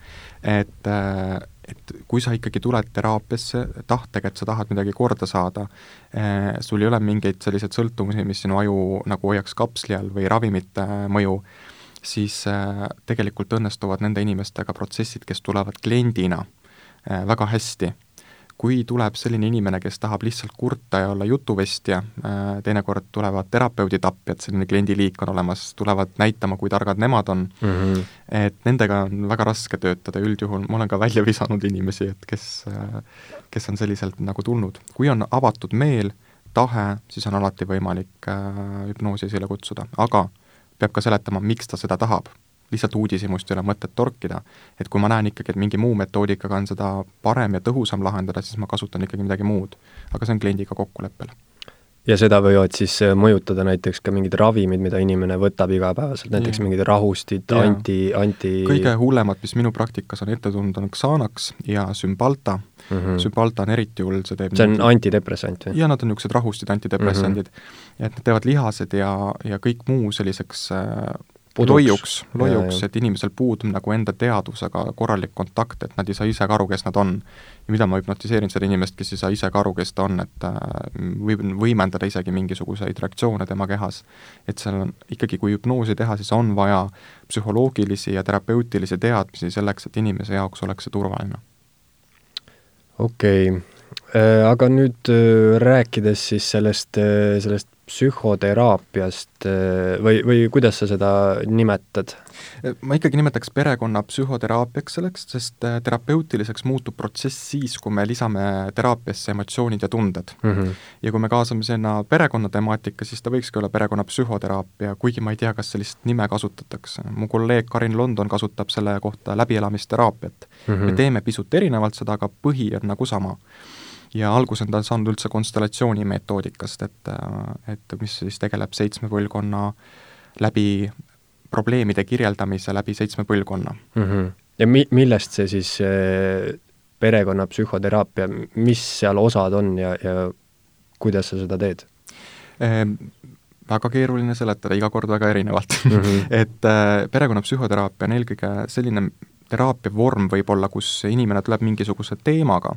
et, äh, et kui sa ikkagi tuled teraapiasse tahtega, et sa tahad midagi korda saada, äh, sul ei ole mingeid selliseid sõltumusi, mis sinu aju nagu hoiaks kapsli all või ravimite mõju, siis äh, tegelikult õnnestuvad nende inimestega protsessid, kes tulevad kliendina äh, väga hästi. Kui tuleb selline inimene, kes tahab lihtsalt kurta ja olla jutuvestja, äh, teinekord tulevad terapeuditapjad, selline kliendiliik on olemas, tulevad näitama, kui targad nemad on mm, -hmm. et nendega on väga raske töötada, üldjuhul ma olen ka välja visanud inimesi, et kes, kes on selliselt nagu tulnud. kui on avatud meel, tahe, siis on alati võimalik hüpnoosi esile kutsuda, aga peab ka seletama, miks ta seda tahab. Lihtsalt uudishimust ei ole mõtet torkida. et kui ma näen ikkagi, et mingi muu metoodikaga on seda parem ja tõhusam lahendada, siis ma kasutan ikkagi midagi muud. aga see on kliendiga kokkuleppel ja seda võivad siis äh, mõjutada näiteks ka mingid ravimid, mida inimene võtab igapäevaselt, näiteks ja. mingid rahustid, anti, anti kõige hullemad, mis minu praktikas on ette tulnud, on Xanax ja Sümbalta mm. -hmm. Sümbalta on eriti hull, see teeb see on antidepressant või? jaa, nad on niisugused rahustid, antidepressandid mm. -hmm. et nad teevad lihased ja, ja kõik muu selliseks äh, loiuks, loiuks, et inimesel puudub nagu enda teadvusega korralik kontakt, et nad ei saa ise ka aru, kes nad on. ja mida ma hüpnotiseerin seda inimest, kes ei saa ise ka aru, kes ta on, et äh, võib võimendada isegi mingisuguseid reaktsioone tema kehas. et seal on ikkagi, kui hüpnoosi teha, siis on vaja psühholoogilisi ja terapeutilisi teadmisi selleks, et inimese jaoks oleks see turvaline. okei okay., äh, aga nüüd äh, rääkides siis sellest, sellest psühhoteraapiast eh, või, või kuidas sa seda nimetad? ma ikkagi nimetaks perekonna psühhoteraapiaks selleks, sest eh, terapeutiliseks muutub protsess siis, kui me lisame teraapiasse emotsioonid ja tunded mm. -hmm. ja kui me kaasame sinna perekonna temaatika, siis ta võikski olla perekonna psühhoteraapia, kuigi ma ei tea, kas sellist nime kasutatakse. mu kolleeg Karin London kasutab selle kohta läbielamisteraapiat mm. -hmm. me teeme pisut erinevalt seda, aga põhi on nagu sama ja alguse on ta saanud üldse konstellatsiooni metoodikast, et, et mis siis tegeleb seitsme põlvkonna läbi probleemide kirjeldamise läbi seitsme põlvkonna mm. -hmm. ja mi-, millest see siis äh, perekonna psühhoteraapia, mis seal osad on ja, ja kuidas sa seda teed ehm,? väga keeruline seletada, iga kord väga erinevalt mm. -hmm. et äh, perekonna psühhoteraapia on eelkõige selline teraapia vorm võib olla, kus inimene tuleb mingisuguse teemaga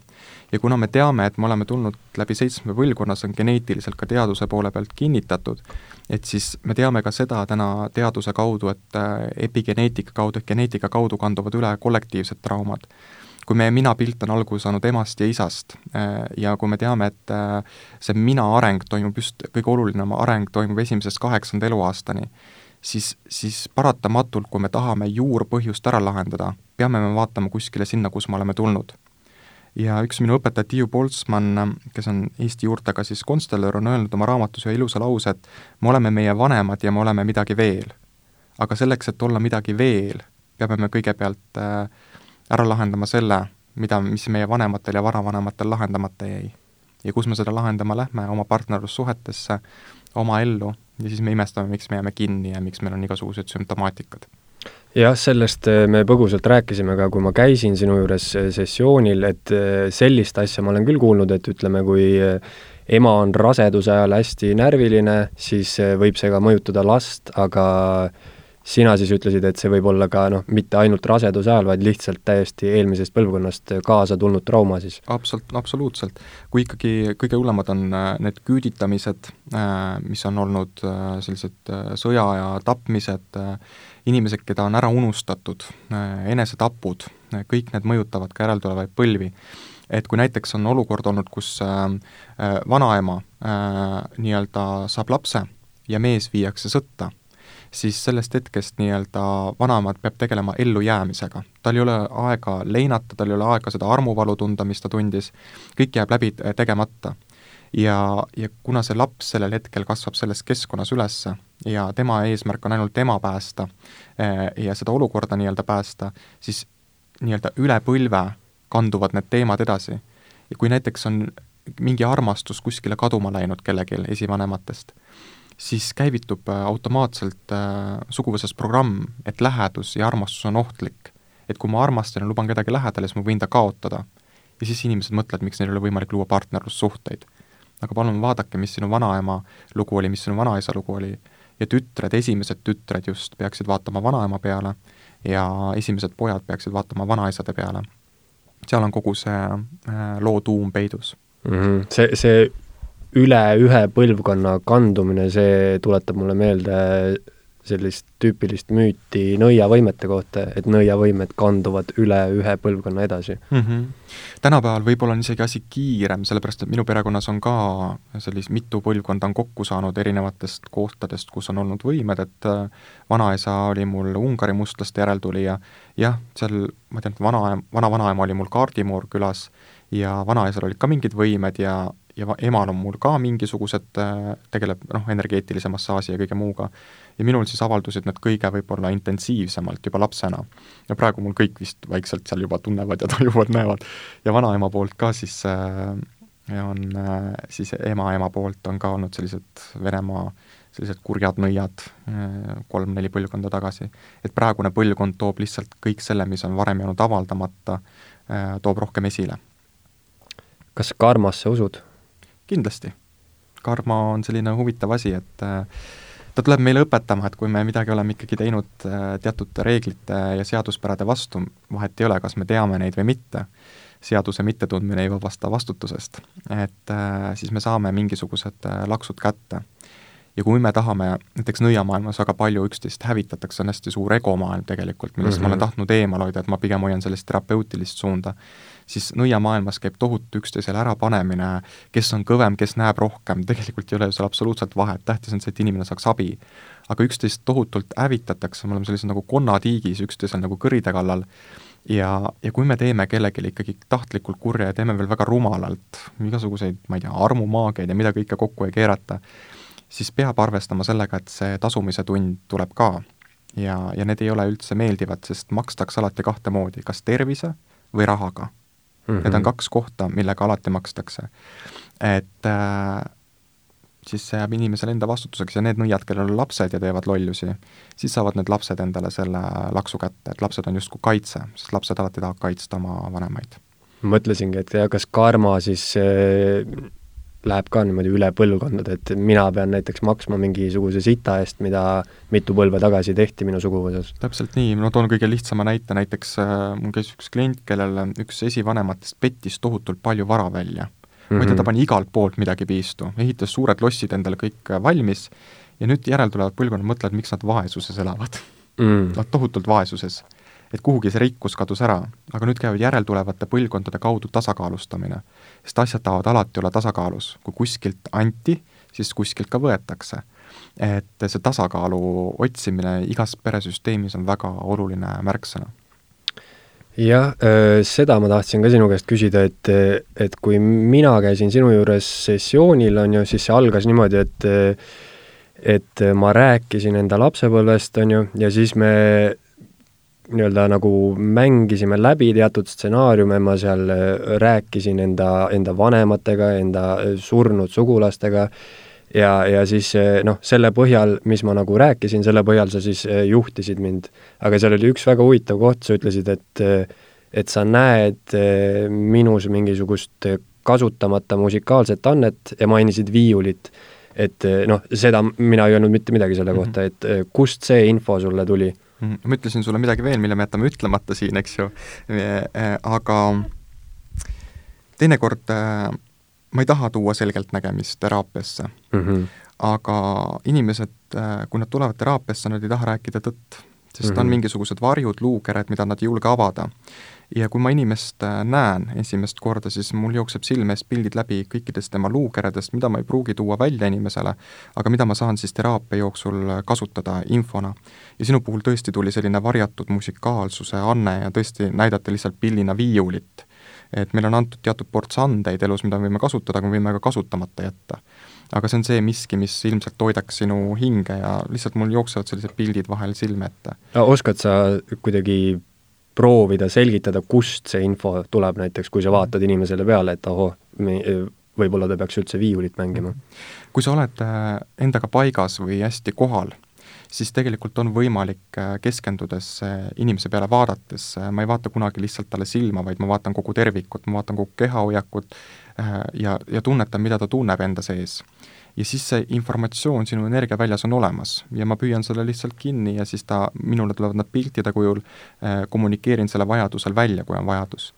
ja kuna me teame, et me oleme tulnud läbi seitsme põlvkonna, see on geneetiliselt ka teaduse poole pealt kinnitatud, et siis me teame ka seda täna teaduse kaudu, et äh, epigeneetika kaudu ehk geneetika kaudu kanduvad üle kollektiivsed traumad. kui meie minapilt on alguse saanud emast ja isast äh, ja kui me teame, et äh, see mina areng toimub just, kõige olulisem areng toimub esimesest kaheksanda eluaastani, siis, siis paratamatult, kui me tahame juurpõhjust ära lahendada, peame me vaatama kuskile sinna, kus me oleme tulnud. ja üks minu õpetaja, Tiiu Poltsmann, kes on Eesti juurtega siis konstellöör, on öelnud oma raamatus ühe ilusa lause, et me oleme meie vanemad ja me oleme midagi veel. aga selleks, et olla midagi veel, peame me kõigepealt äh, ära lahendama selle, mida, mis meie vanematel ja vanavanematel lahendamata jäi. ja kus me seda lahendama lähme, oma partnerlussuhetesse, oma ellu ja siis me imestame, miks me jääme kinni ja miks meil on igasugused sümptomaatikad. jah, sellest äh, me põgusalt rääkisime ka, kui ma käisin sinu juures äh, sessioonil, et äh, sellist asja ma olen küll kuulnud, et ütleme, kui ema on raseduse ajal hästi närviline, siis võib see ka mõjutada last, aga sina siis ütlesid, et see võib olla ka noh, mitte ainult raseduse ajal, vaid lihtsalt täiesti eelmisest põlvkonnast kaasa tulnud trauma siis? absoluut, absoluutselt. kui ikkagi kõige hullemad on äh, need küüditamised, äh, mis on olnud äh, sellised sõja ja tapmised, inimesed, keda on ära unustatud, enesetapud, kõik need mõjutavad ka järeltulevaid põlvi et kui näiteks on olukord olnud, kus äh, vanaema äh, nii-öelda saab lapse ja mees viiakse sõtta, siis sellest hetkest nii-öelda vanaemat peab tegelema ellujäämisega. tal ei ole aega leinata, tal ei ole aega seda armuvalu tunda, mis ta tundis, kõik jääb läbi tegemata. ja, ja kuna see laps sellel hetkel kasvab selles keskkonnas üles ja tema eesmärk on ainult ema päästa eh, ja seda olukorda nii-öelda päästa, siis nii-öelda üle põlve kanduvad need teemad edasi. ja kui näiteks on mingi armastus kuskile kaduma läinud kellelgi esivanematest, siis käivitub äh, automaatselt äh, suguvõsas programm, et lähedus ja armastus on ohtlik. et kui ma armastan ja luban kedagi lähedale, siis ma võin ta kaotada. ja siis inimesed mõtlevad, miks neil ei ole võimalik luua partnerlussuhteid. aga palun vaadake, mis sinu vanaema lugu oli, mis sinu vanaisa lugu oli, ja tütred, esimesed tütred just, peaksid vaatama vanaema peale ja esimesed pojad peaksid vaatama vanaisade peale. seal on kogu see äh, loo tuum peidus mm. -hmm. see, see üle ühe põlvkonna kandumine, see tuletab mulle meelde sellist tüüpilist müüti nõiavõimete kohta, et nõiavõimed kanduvad üle ühe põlvkonna edasi mm. -hmm. tänapäeval võib-olla on isegi asi kiirem, sellepärast et minu perekonnas on ka sellist mitu põlvkonda on kokku saanud erinevatest kohtadest, kus on olnud võimed, et äh, vanaisa oli mul Ungari mustlaste järeltulija, jah, seal ma tean, et vana, vana-vanaema oli mul kaardimoor külas ja vanaisal olid ka mingid võimed ja ja emal on mul ka mingisugused, äh, tegeleb noh, energeetilise massaaži ja kõige muuga, ja minul siis avaldusid need kõige võib-olla intensiivsemalt juba lapsena. ja praegu mul kõik vist vaikselt seal juba tunnevad ja tajuvad, näevad. ja vanaema poolt ka siis äh, on äh, siis ema-ema poolt on ka olnud sellised Venemaa sellised kurjad nõiad kolm-neli põlvkonda tagasi. et praegune põlvkond toob lihtsalt kõik selle, mis on varem jäänud avaldamata, toob rohkem esile. kas karmasse usud? Kindlasti. karma on selline huvitav asi, et äh, ta tuleb meile õpetama, et kui me midagi oleme ikkagi teinud äh, teatud reeglite ja seaduspärade vastu, vahet ei ole, kas me teame neid või mitte, seaduse mittetundmine ei vabasta vastutusest, et äh, siis me saame mingisugused laksud kätte ja kui me tahame, näiteks nõiamaailmas väga palju üksteist hävitatakse, on hästi suur egomaailm tegelikult, millest mm -hmm. ma olen mhm. tahtnud eemal hoida, et ma pigem hoian sellist terapeutilist suunda, siis nõiamaailmas käib tohutu üksteisele ärapanemine, kes on kõvem, kes näeb rohkem, tegelikult ei ole seal absoluutselt vahet, tähtis on see, et inimene saaks abi. aga üksteist tohutult hävitatakse, me oleme sellises nagu konnatiigis üksteisel nagu kõride kallal, ja, ja kui me teeme kellelegi ikkagi tahtlikult kurja ja teeme veel väga rumalalt, igasuguseid, ma ei tea, armumaagiaid ja mida kõike kokku ei keerata, siis peab arvestama sellega, et see tasumise tund tuleb ka. ja, ja need ei ole üldse meeldivad, sest makstakse alati kahte moodi, kas tervise või rahaga mm. -hmm. Need on kaks kohta, millega alati makstakse. et äh, siis see jääb inimesele enda vastutuseks ja need nõiad, kellel on lapsed ja teevad lollusi, siis saavad need lapsed endale selle laksu kätte, et lapsed on justkui kaitse, sest lapsed alati tahavad kaitsta oma vanemaid mõtlesingi, et kas karma siis äh, läheb ka niimoodi üle põlvkondade, et mina pean näiteks maksma mingisuguse sita eest, mida mitu põlve tagasi tehti minu suguvõsas. täpselt nii, ma toon kõige lihtsama näite, näiteks äh, mul käis üks klient, kellel üks esivanematest pettis tohutult palju vara välja mm. -hmm. tea, ta pani igalt poolt midagi piistu, ehitas suured lossid endale kõik äh, valmis ja nüüd järeltulevad põlvkonnad mõtlevad, miks nad vaesuses elavad mm.. Nad tohutult vaesuses et kuhugi see rikkus kadus ära, aga nüüd käib järeltulevate põlvkondade kaudu tasakaalustamine. Sest asjad tahavad alati olla tasakaalus, kui kuskilt anti, siis kuskilt ka võetakse. et see tasakaalu otsimine igas peresüsteemis on väga oluline märksõna jah, seda ma tahtsin ka sinu käest küsida, et, et kui mina käisin sinu juures sessioonil, on ju, siis see algas niimoodi, et et ma rääkisin enda lapsepõlvest, on ju, ja siis me nii-öelda nagu mängisime läbi teatud stsenaariume, ma seal äh, rääkisin enda, enda vanematega, enda äh, surnud sugulastega ja, ja siis äh, noh, selle põhjal, mis ma nagu rääkisin, selle põhjal sa siis juhtisid mind. aga seal oli üks väga huvitav koht, sa ütlesid, et et sa näed minus mingisugust kasutamata musikaalset annet ja mainisid viiulit et noh, seda mina ei öelnud mitte midagi selle mm -hmm. kohta, et kust see info sulle tuli. Ma ütlesin sulle midagi veel, mille me jätame ütlemata siin, eks ju, aga teinekord ma ei taha tuua selgeltnägemist teraapiasse mm, -hmm. aga inimesed, kui nad tulevad teraapiasse, nad ei taha rääkida tõtt, sest mm -hmm. on mingisugused varjud, luukered, mida nad ei julge avada ja kui ma inimest äh, näen esimest korda, siis mul jookseb silme eest pildid läbi kõikidest tema luukeredest, mida ma ei pruugi tuua välja inimesele, aga mida ma saan siis teraapia jooksul äh, kasutada infona. ja sinu puhul tõesti tuli selline varjatud musikaalsuse anne ja tõesti näidati lihtsalt pillina viiulit. et meile on antud teatud ports andeid elus, mida me võime kasutada, aga me võime ka kasutamata jätta aga see on see miski, mis ilmselt toidaks sinu hinge ja lihtsalt mul jooksevad sellised pildid vahel silme ette. oskad sa kuidagi proovida selgitada, kust see info tuleb näiteks, kui sa vaatad inimesele peale, et ahoh, võib-olla ta peaks üldse viiulit mängima. kui sa oled äh, endaga paigas või hästi kohal, siis tegelikult on võimalik äh, keskendudes äh, inimese peale vaadates, ma ei vaata kunagi lihtsalt talle silma, vaid ma vaatan kogu tervikut, ma vaatan kogu kehahoiakut ja, ja tunnetan, mida ta tunneb enda sees ja siis see informatsioon sinu energiaväljas on olemas ja ma püüan selle lihtsalt kinni ja siis ta, minule tulevad nad piltide kujul kommunikeerin selle vajadusel välja, kui on vajadus.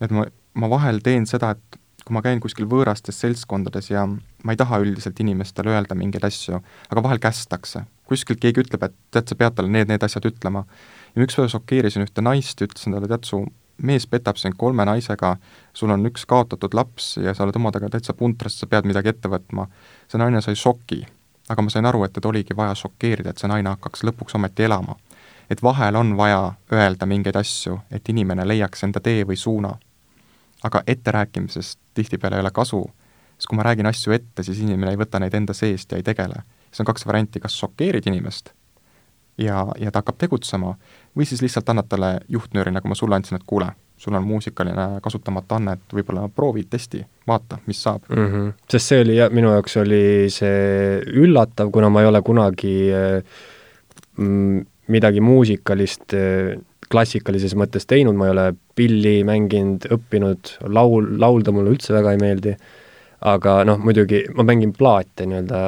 et ma, ma vahel teen seda, et kui ma käin kuskil võõrastes seltskondades ja ma ei taha üldiselt inimestele öelda mingeid asju, aga vahel kästakse. Kuskilt keegi ütleb, et tead, sa pead talle need, need asjad ütlema. ja üks päev šokeerisin ühte naist, ütlesin talle, tead, su mees petab sind kolme naisega, sul on üks kaotatud laps ja sa oled omadega täitsa puntras, sa pead midagi ette võtma. see naine sai šoki, aga ma sain aru, et teda oligi vaja šokeerida, et see naine hakkaks lõpuks ometi elama. et vahel on vaja öelda mingeid asju, et inimene leiaks enda tee või suuna. aga etterääkimisest tihtipeale ei ole kasu, sest kui ma räägin asju ette, siis inimene ei võta neid enda seest ja ei tegele. Siis on kaks varianti, kas šokeerid inimest ja, ja ta hakkab tegutsema, või siis lihtsalt annad talle juhtnööri, nagu ma sulle andsin, et kuule, sul on muusikaline kasutamata anne, et võib-olla proovi, testi, vaata, mis saab mm. -hmm. sest see oli jah, minu jaoks oli see üllatav, kuna ma ei ole kunagi mm, midagi muusikalist klassikalises mõttes teinud, ma ei ole pilli mänginud, õppinud, laul, laulda mulle üldse väga ei meeldi aga noh, muidugi ma mängin plaate nii-öelda,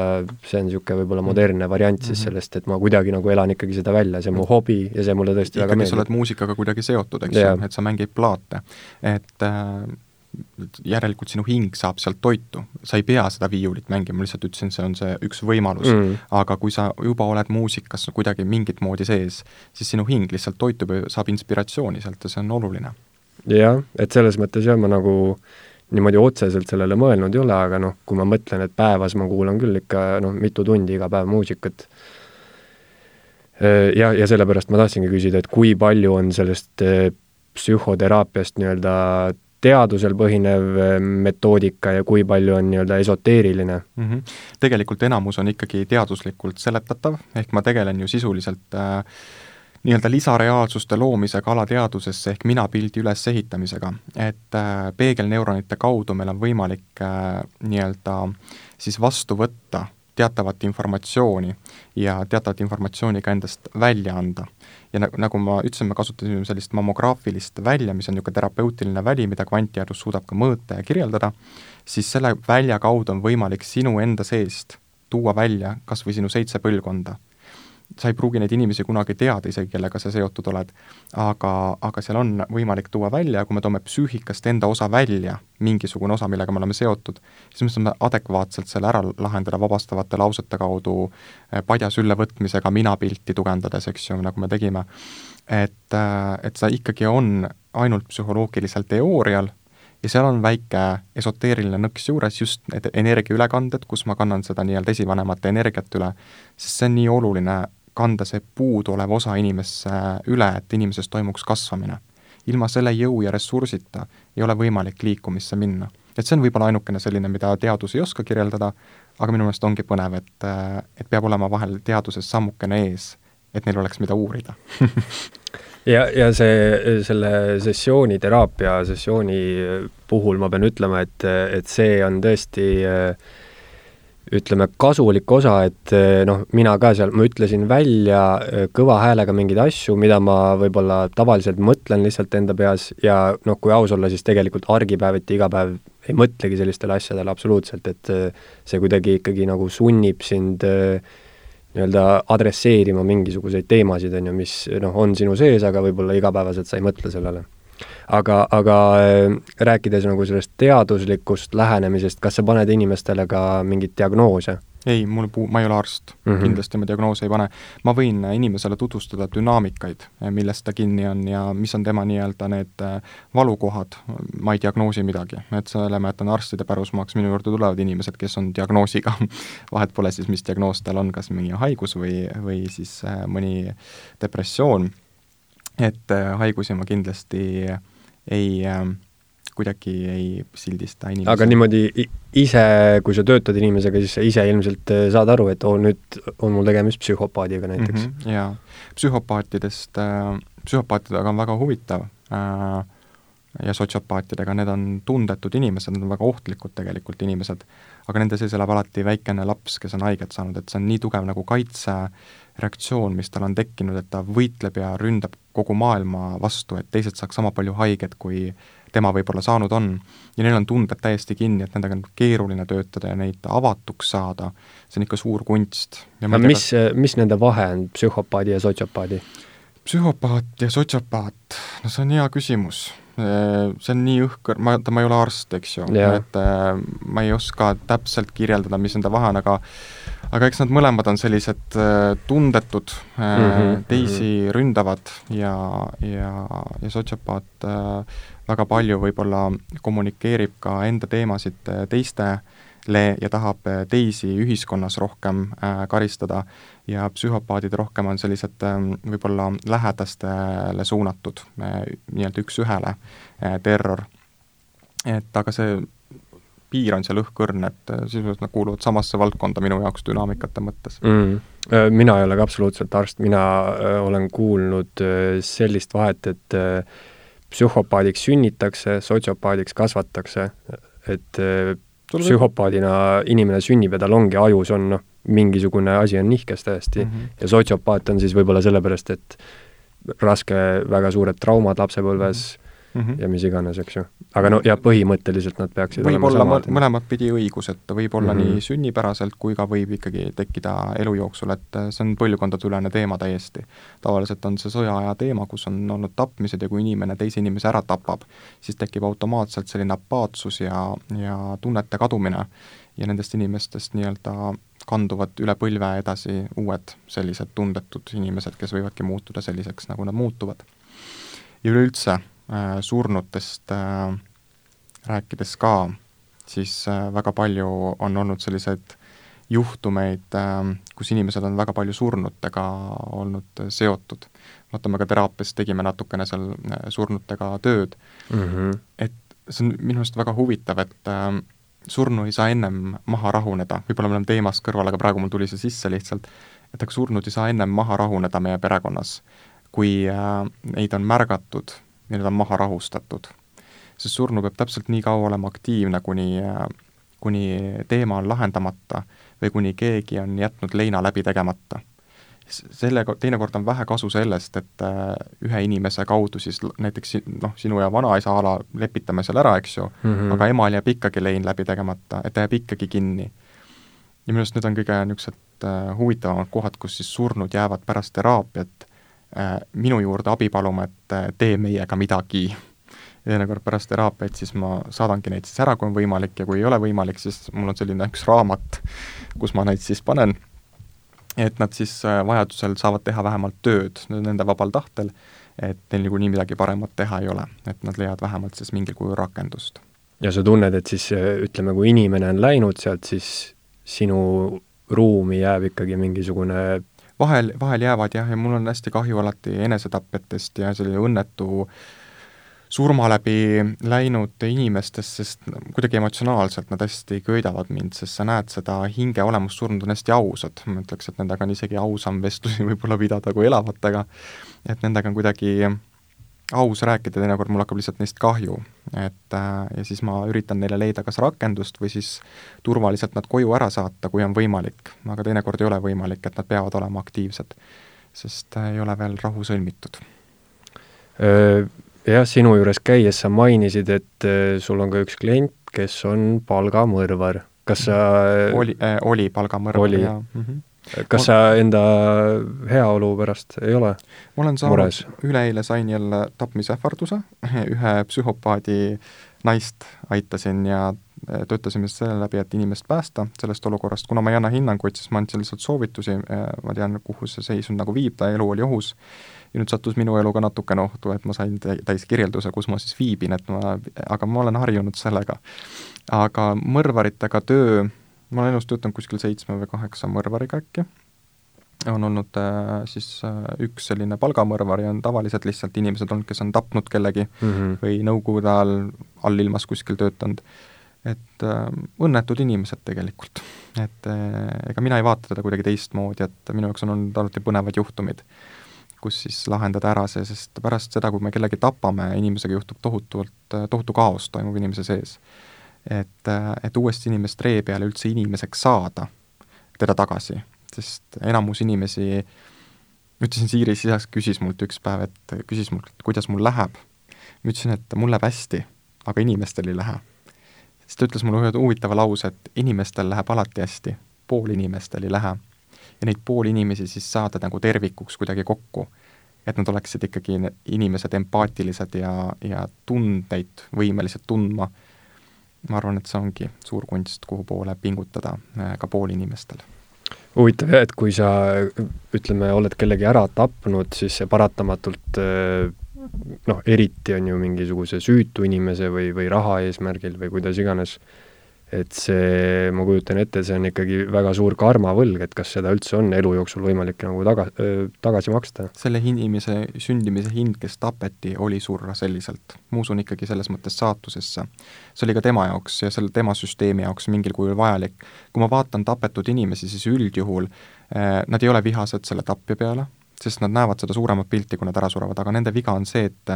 see on niisugune võib-olla modernne variant siis -hmm. sellest, et ma kuidagi nagu elan ikkagi seda välja, see on mu hobi ja see mulle tõesti ikkagi väga meeldib. sa oled muusikaga kuidagi seotud, eks ju, et sa mängid plaate. et äh, järelikult sinu hing saab sealt toitu, sa ei pea seda viiulit mängima, ma lihtsalt ütlesin, see on see üks võimalus mm., aga kui sa juba oled muusikas kuidagi mingit moodi sees, siis sinu hing lihtsalt toitub ja saab inspiratsiooni sealt ja see on oluline. jah, et selles mõttes jah, ma nagu äh, niimoodi otseselt sellele mõelnud ei ole, aga noh, kui ma mõtlen, et päevas ma kuulan küll ikka noh, mitu tundi iga päev muusikat, ja, ja sellepärast ma tahtsingi küsida, et kui palju on sellest eh, psühhoteraapiast nii-öelda teadusel põhinev eh, metoodika ja kui palju on nii-öelda esoteeriline mm? -hmm. tegelikult enamus on ikkagi teaduslikult seletatav, ehk ma tegelen ju sisuliselt äh, nii-öelda lisareaalsuste loomisega alateadvusesse ehk minapildi ülesehitamisega. et äh, peegelneuronite kaudu meil on võimalik äh, nii-öelda siis vastu võtta teatavat informatsiooni ja teatavat informatsiooni ka endast välja anda. ja nagu, nagu ma ütlesin, me kasutasime sellist mammograafilist välja, mis on niisugune terapeutiline väli, mida kvantiteadus suudab ka mõõta ja kirjeldada, siis selle välja kaudu on võimalik sinu enda seest tuua välja kas või sinu seitse põlvkonda sa ei pruugi neid inimesi kunagi teada isegi, kellega sa seotud oled, aga, aga seal on võimalik tuua välja, kui me toome psüühikast enda osa välja, mingisugune osa, millega me oleme seotud, siis me saame adekvaatselt selle ära lahendada vabastavate lausete kaudu, eh, padja sülle võtmisega, minapilti tugevdades, eks ju, nagu me tegime. et, eh, et see ikkagi on ainult psühholoogilisel teoorial ja seal on väike esoteeriline nõks juures, just need energiaülekanded, kus ma kannan seda nii-öelda esivanemate energiat üle, sest see on nii oluline kanda see puuduolev osa inimesse üle, et inimeses toimuks kasvamine. ilma selle jõu ja ressursita ei ole võimalik liikumisse minna. et see on võib-olla ainukene selline, mida teadus ei oska kirjeldada, aga minu meelest ongi põnev, et, et peab olema vahel teaduses sammukene ees, et neil oleks, mida uurida ja, ja see, selle sessiooni, teraapia sessiooni puhul ma pean ütlema, et, et see on tõesti äh, ütleme, kasulik osa, et eh, noh, mina ka seal, ma ütlesin välja eh, kõva häälega mingeid asju, mida ma võib-olla tavaliselt mõtlen lihtsalt enda peas ja noh, kui aus olla, siis tegelikult argipäeviti iga päev ei mõtlegi sellistele asjadele absoluutselt, et eh, see kuidagi ikkagi nagu sunnib sind nii-öelda adresseerima mingisuguseid teemasid, on ju, mis noh, on sinu sees, aga võib-olla igapäevaselt sa ei mõtle sellele aga, aga äh, rääkides nagu sellest teaduslikust lähenemisest, kas sa paned inimestele ka mingeid diagnoose? ei, mul puu-, ma ei ole arst mm, -hmm. kindlasti ma diagnoose ei pane. ma võin inimesele tutvustada dünaamikaid, millest ta kinni on ja mis on tema nii-öelda need äh, valukohad, ma ei diagnoosi midagi, et selle ma jätan arstide pärusmaaks, minu juurde tulevad inimesed, kes on diagnoosiga vahet pole siis, mis diagnoos tal on, kas mingi haigus või, või siis äh, mõni depressioon et äh, haigusi ma kindlasti ei äh, kuidagi ei sildista inimesi. aga niimoodi ise, kui sa töötad inimesega, siis sa ise ilmselt äh, saad aru, et oo, nüüd on mul tegemist psühhopaadiga näiteks mm. -hmm, jaa, psühhopaatidest äh,, psühhopaatidega on väga huvitav äh, ja sotsiopaatidega, need on tundetud inimesed, nad on väga ohtlikud tegelikult inimesed, aga nende sees elab alati väikene laps, kes on haiget saanud, et see on nii tugev nagu kaitse äh, reaktsioon, mis tal on tekkinud, et ta võitleb ja ründab kogu maailma vastu, et teised saaks sama palju haiget, kui tema võib-olla saanud on. ja neil on tunded täiesti kinni, et nendega on keeruline töötada ja neid avatuks saada, see on ikka suur kunst. aga mis, mis nende vahe on, psühhopaadi ja sotsiopaadi? psühhopaat ja sotsiopaat, no see on hea küsimus see on nii õhkõr, ma, ma ei ole arst, eks ju, et äh, ma ei oska täpselt kirjeldada, mis nende vahe on, aga aga eks nad mõlemad on sellised äh, tundetud mm, -hmm, teisi ründavad ja, ja, ja sotsiopaat äh, väga palju võib-olla kommunikeerib ka enda teemasid teistele ja tahab teisi ühiskonnas rohkem karistada ja psühhopaadid rohkem on sellised äh, võib-olla lähedastele suunatud nii-öelda üks-ühele terror. et aga see piir on seal õhkõrn, et äh, sisuliselt nad kuuluvad samasse valdkonda minu jaoks dünaamikate mõttes. Mm.. Mina ei ole ka absoluutselt arst, mina äh, olen kuulnud sellist vahet, et psühhopaadiks sünnitakse, sotsiopaadiks kasvatakse, et psühhopaadina inimene sünnib ja tal ongi ajus on noh, mingisugune asi on nihkes täiesti. Mm -hmm. ja sotsiopaat on siis võib-olla sellepärast, et raske, väga suured traumad lapsepõlves mm, -hmm mm -hmm. ja mis iganes, eks ju. aga no ja põhimõtteliselt nad peaksid võib olla mõlemat pidi õigus, et võib olla mm -hmm. nii sünnipäraselt kui ka võib ikkagi tekkida elu jooksul, et see on põlvkondadeülene teema täiesti. tavaliselt on see sõjaaja teema, kus on olnud tapmised ja kui inimene teise inimese ära tapab, siis tekib automaatselt selline apaatsus ja, ja tunnete kadumine ja nendest inimestest nii-öelda kanduvad üle põlve edasi uued sellised tundetud inimesed, kes võivadki muutuda selliseks, nagu nad muutuvad. ja üleüldse, Äh, surnutest äh, rääkides ka, siis äh, väga palju on olnud selliseid juhtumeid, kus inimesed on väga palju surnutega olnud seotud. vaata, me ka teraapias tegime natukene seal surnutega tööd mm, -hmm. et see on minu arust väga huvitav, et surnu ei saa ennem maha rahuneda, võib-olla me oleme teemast kõrval, aga praegu mul tuli see sisse lihtsalt, et aga surnud ei saa ennem maha rahuneda meie perekonnas, kui neid on märgatud ja need on maha rahustatud. sest surnu peab täpselt nii kaua olema aktiivne, kuni, kuni teema on lahendamata või kuni keegi on jätnud leina läbi tegemata. sellega, teinekord on vähe kasu sellest, et äh, ühe inimese kaudu siis näiteks noh, sinu ja vanaisa a la lepitame seal ära, eks ju mm, -hmm. aga emal jääb ikkagi lein läbi tegemata, et ta jääb ikkagi kinni. ja minu arust need on kõige niisugused äh, huvitavamad kohad, kus siis surnud jäävad pärast teraapiat minu juurde abi paluma, et äh, tee meiega midagi. ja teinekord pärast teraapiat siis ma saadangi neid siis ära, kui on võimalik, ja kui ei ole võimalik, siis mul on selline üks raamat, kus ma neid siis panen, et nad siis äh, vajadusel saavad teha vähemalt tööd nende vabal tahtel, et neil niikuinii midagi paremat teha ei ole, et nad leiavad vähemalt siis mingil kujul rakendust. ja sa tunned, et siis ütleme, kui inimene on läinud sealt, siis sinu ruumi jääb ikkagi mingisugune vahel, vahel jäävad jah, ja mul on hästi kahju alati enesetapjatest ja selline õnnetu surma läbi läinud inimestest, sest kuidagi emotsionaalselt nad hästi köidavad mind, sest sa näed seda hinge olemust, surnud on hästi ausad, ma ütleks, et nendega on isegi ausam vestlusi võib-olla pidada kui elavatega, et nendega on kuidagi aus rääkida, teinekord mul hakkab lihtsalt neist kahju. et äh, ja siis ma üritan neile leida kas rakendust või siis turvaliselt nad koju ära saata, kui on võimalik. aga teinekord ei ole võimalik, et nad peavad olema aktiivsed, sest äh, ei ole veel rahu sõlmitud. Jah, sinu juures käies sa mainisid, et sul on ka üks klient, kes on palgamõrvar. kas sa oli äh,, oli palgamõrvar, jaa mm. -hmm kas sa enda heaolu pärast ei ole ma olen saanud, üleeile sain jälle tapmisähvarduse, ühe psühhopaadi naist aitasin ja äh, töötasime selle läbi, et inimest päästa sellest olukorrast, kuna ma ei anna hinnanguid, siis ma andsin lihtsalt soovitusi, äh, ma tean, kuhu see seisund nagu viib, ta elu oli ohus, ja nüüd sattus minu elu ka natukene ohtu, et ma sain täis kirjelduse, kus ma siis viibin, et ma, aga ma olen harjunud sellega. aga mõrvaritega töö ma olen elus töötanud kuskil seitsme või kaheksa mõrvariga äkki, on olnud äh, siis äh, üks selline palgamõrvar ja on tavaliselt lihtsalt inimesed olnud, kes on tapnud kellegi mm -hmm. või Nõukogude ajal allilmas kuskil töötanud. et äh, õnnetud inimesed tegelikult. et äh, ega mina ei vaata teda kuidagi teistmoodi, et minu jaoks on olnud alati põnevad juhtumid, kus siis lahendada ära see, sest pärast seda, kui me kellegi tapame, inimesega juhtub tohutult, tohutu kaos toimub inimese sees et, et uuesti inimest ree peale üldse inimeseks saada, teda tagasi, sest enamus inimesi, ütlesin Siiri sisaks, küsis mult üks päev, et küsis mult, kuidas mul läheb. ma ütlesin, et mul läheb hästi, aga inimestel ei lähe. siis ta ütles mulle ühe huvitava lause, et inimestel läheb alati hästi, pool inimestel ei lähe. ja neid pool inimesi siis saada nagu tervikuks kuidagi kokku et nad oleksid ikkagi inimesed empaatilised ja, ja tundeid võimelised tundma ma arvan, et see ongi suur kunst, kuhu poole pingutada äh, ka poolinimestel. huvitav jah, et kui sa ütleme, oled kellegi ära tapnud, siis see paratamatult äh, noh, eriti on ju mingisuguse süütu inimese või, või raha eesmärgil või kuidas iganes et see, ma kujutan ette, see on ikkagi väga suur karmavõlg, et kas seda üldse on elu jooksul võimalik nagu taga, tagasi maksta? selle inimese sündimise hind, kes tapeti, oli surra selliselt. ma usun ikkagi selles mõttes saatusesse. see oli ka tema jaoks ja selle tema süsteemi jaoks mingil kujul vajalik. kui ma vaatan tapetud inimesi, siis üldjuhul eh, nad ei ole vihased selle tapja peale, sest nad näevad seda suuremat pilti, kui nad ära surevad, aga nende viga on see, et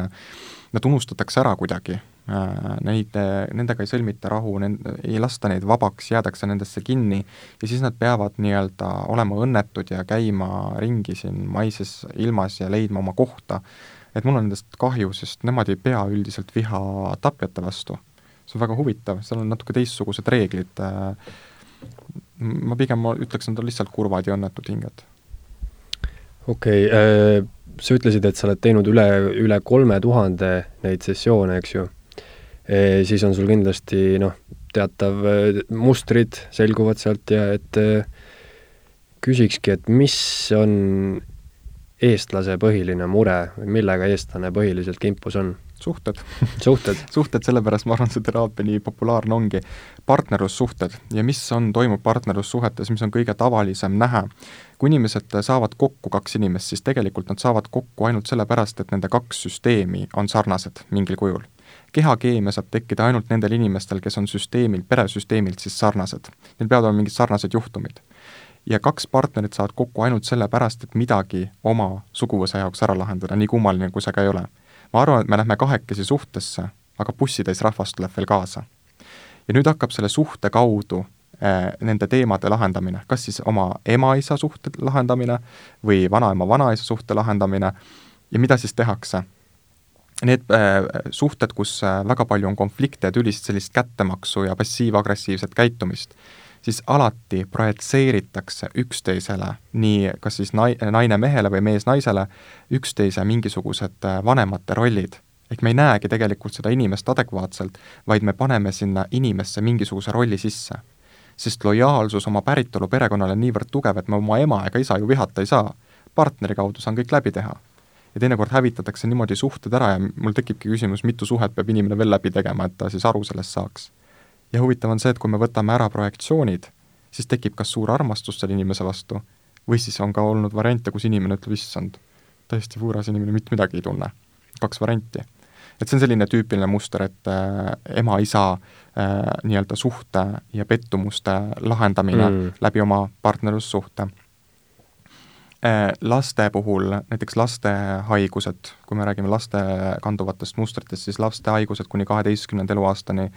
nad unustatakse ära kuidagi Äh, neid, nendega ei sõlmita rahu, ei lasta neid vabaks, jäädakse nendesse kinni ja siis nad peavad nii-öelda olema õnnetud ja käima ringi siin maises ilmas ja leidma oma kohta. et mul on nendest kahju, sest nemad ei pea üldiselt viha tapjate vastu. see on väga huvitav, seal on natuke teistsugused reeglid, äh, ma pigem ma ütleks, nad on lihtsalt kurvad ja õnnetud hinged. okei okay, äh,, sa ütlesid, et sa oled teinud üle, üle kolme tuhande neid sessioone, eks ju siis on sul kindlasti noh, teatav mustrid selguvad sealt ja et küsikski, et mis on eestlase põhiline mure või millega eestlane põhiliselt kimpus on? Suhted suhted suhted, sellepärast ma arvan, see teraapia nii populaarne ongi. partnerlussuhted ja mis on, toimub partnerlussuhetes, mis on kõige tavalisem näha. kui inimesed saavad kokku, kaks inimest, siis tegelikult nad saavad kokku ainult sellepärast, et nende kaks süsteemi on sarnased mingil kujul kehakeemia saab tekkida ainult nendel inimestel, kes on süsteemilt, peresüsteemilt siis sarnased. Neil peavad olema mingid sarnased juhtumid. ja kaks partnerit saavad kokku ainult sellepärast, et midagi oma suguvõsa jaoks ära lahendada, nii kummaline kui see ka ei ole. Ma arvan, et me lähme kahekesi suhtesse, aga bussitäis rahvast tuleb veel kaasa. ja nüüd hakkab selle suhte kaudu äh, nende teemade lahendamine, kas siis oma ema-isa suhte lahendamine või vanaema-vanaisa suhte lahendamine. Ja mida siis tehakse? Need äh, suhted, kus äh, väga palju on konflikte ja tülisid, sellist kättemaksu ja passiiv-agressiivset käitumist, siis alati projitseeritakse üksteisele, nii kas siis nai-, naine mehele või mees naisele, üksteise mingisugused äh, vanemate rollid. ehk me ei näegi tegelikult seda inimest adekvaatselt, vaid me paneme sinna inimesse mingisuguse rolli sisse. sest lojaalsus oma päritolu perekonnale on niivõrd tugev, et ma oma ema ega isa ju vihata ei saa. partneri kaudu saan kõik läbi teha ja teinekord hävitatakse niimoodi suhted ära ja mul tekibki küsimus, mitu suhet peab inimene veel läbi tegema, et ta siis aru sellest saaks. Ja huvitav on see, et kui me võtame ära projektsioonid, siis tekib kas suur armastus selle inimese vastu või siis on ka olnud variante, kus inimene ütleb, issand, täiesti võõras inimene, mitte midagi ei tunne. kaks varianti. et see on selline tüüpiline muster, et äh, ema-isa äh, nii-öelda suhte ja pettumuste lahendamine mm. läbi oma partnerlussuhte laste puhul, näiteks laste haigused, kui me räägime laste kanduvatest mustritest, siis laste haigused kuni kaheteistkümnenda eluaastani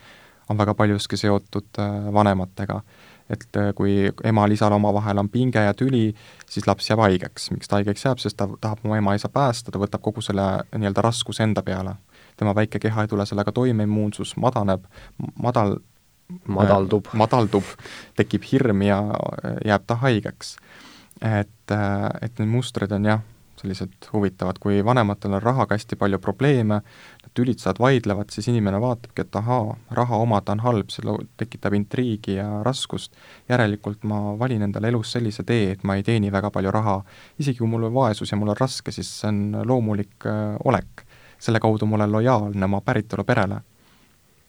on väga paljuski seotud vanematega et äh, kui emal-isal omavahel on pinge ja tüli, siis laps jääb haigeks. miks ta haigeks jääb, sest ta tahab oma ema-isa päästa, ta võtab kogu selle nii-öelda raskuse enda peale. tema väike keha ei tule sellega toime, immuunsus madaneb, madal madaldub äh,, madaldub, tekib hirm ja äh, jääb ta haigeks. et äh,, et need mustrid on jah, sellised huvitavad, kui vanematel on rahaga hästi palju probleeme, tülitsejad vaidlevad, siis inimene vaatabki, et ahaa, raha omada on halb, see tekitab intriigi ja raskust, järelikult ma valin endale elus sellise tee, et ma ei teeni väga palju raha. isegi kui mul on vaesus ja mul on raske, siis see on loomulik äh, olek. selle kaudu ma olen lojaalne oma päritolu perele.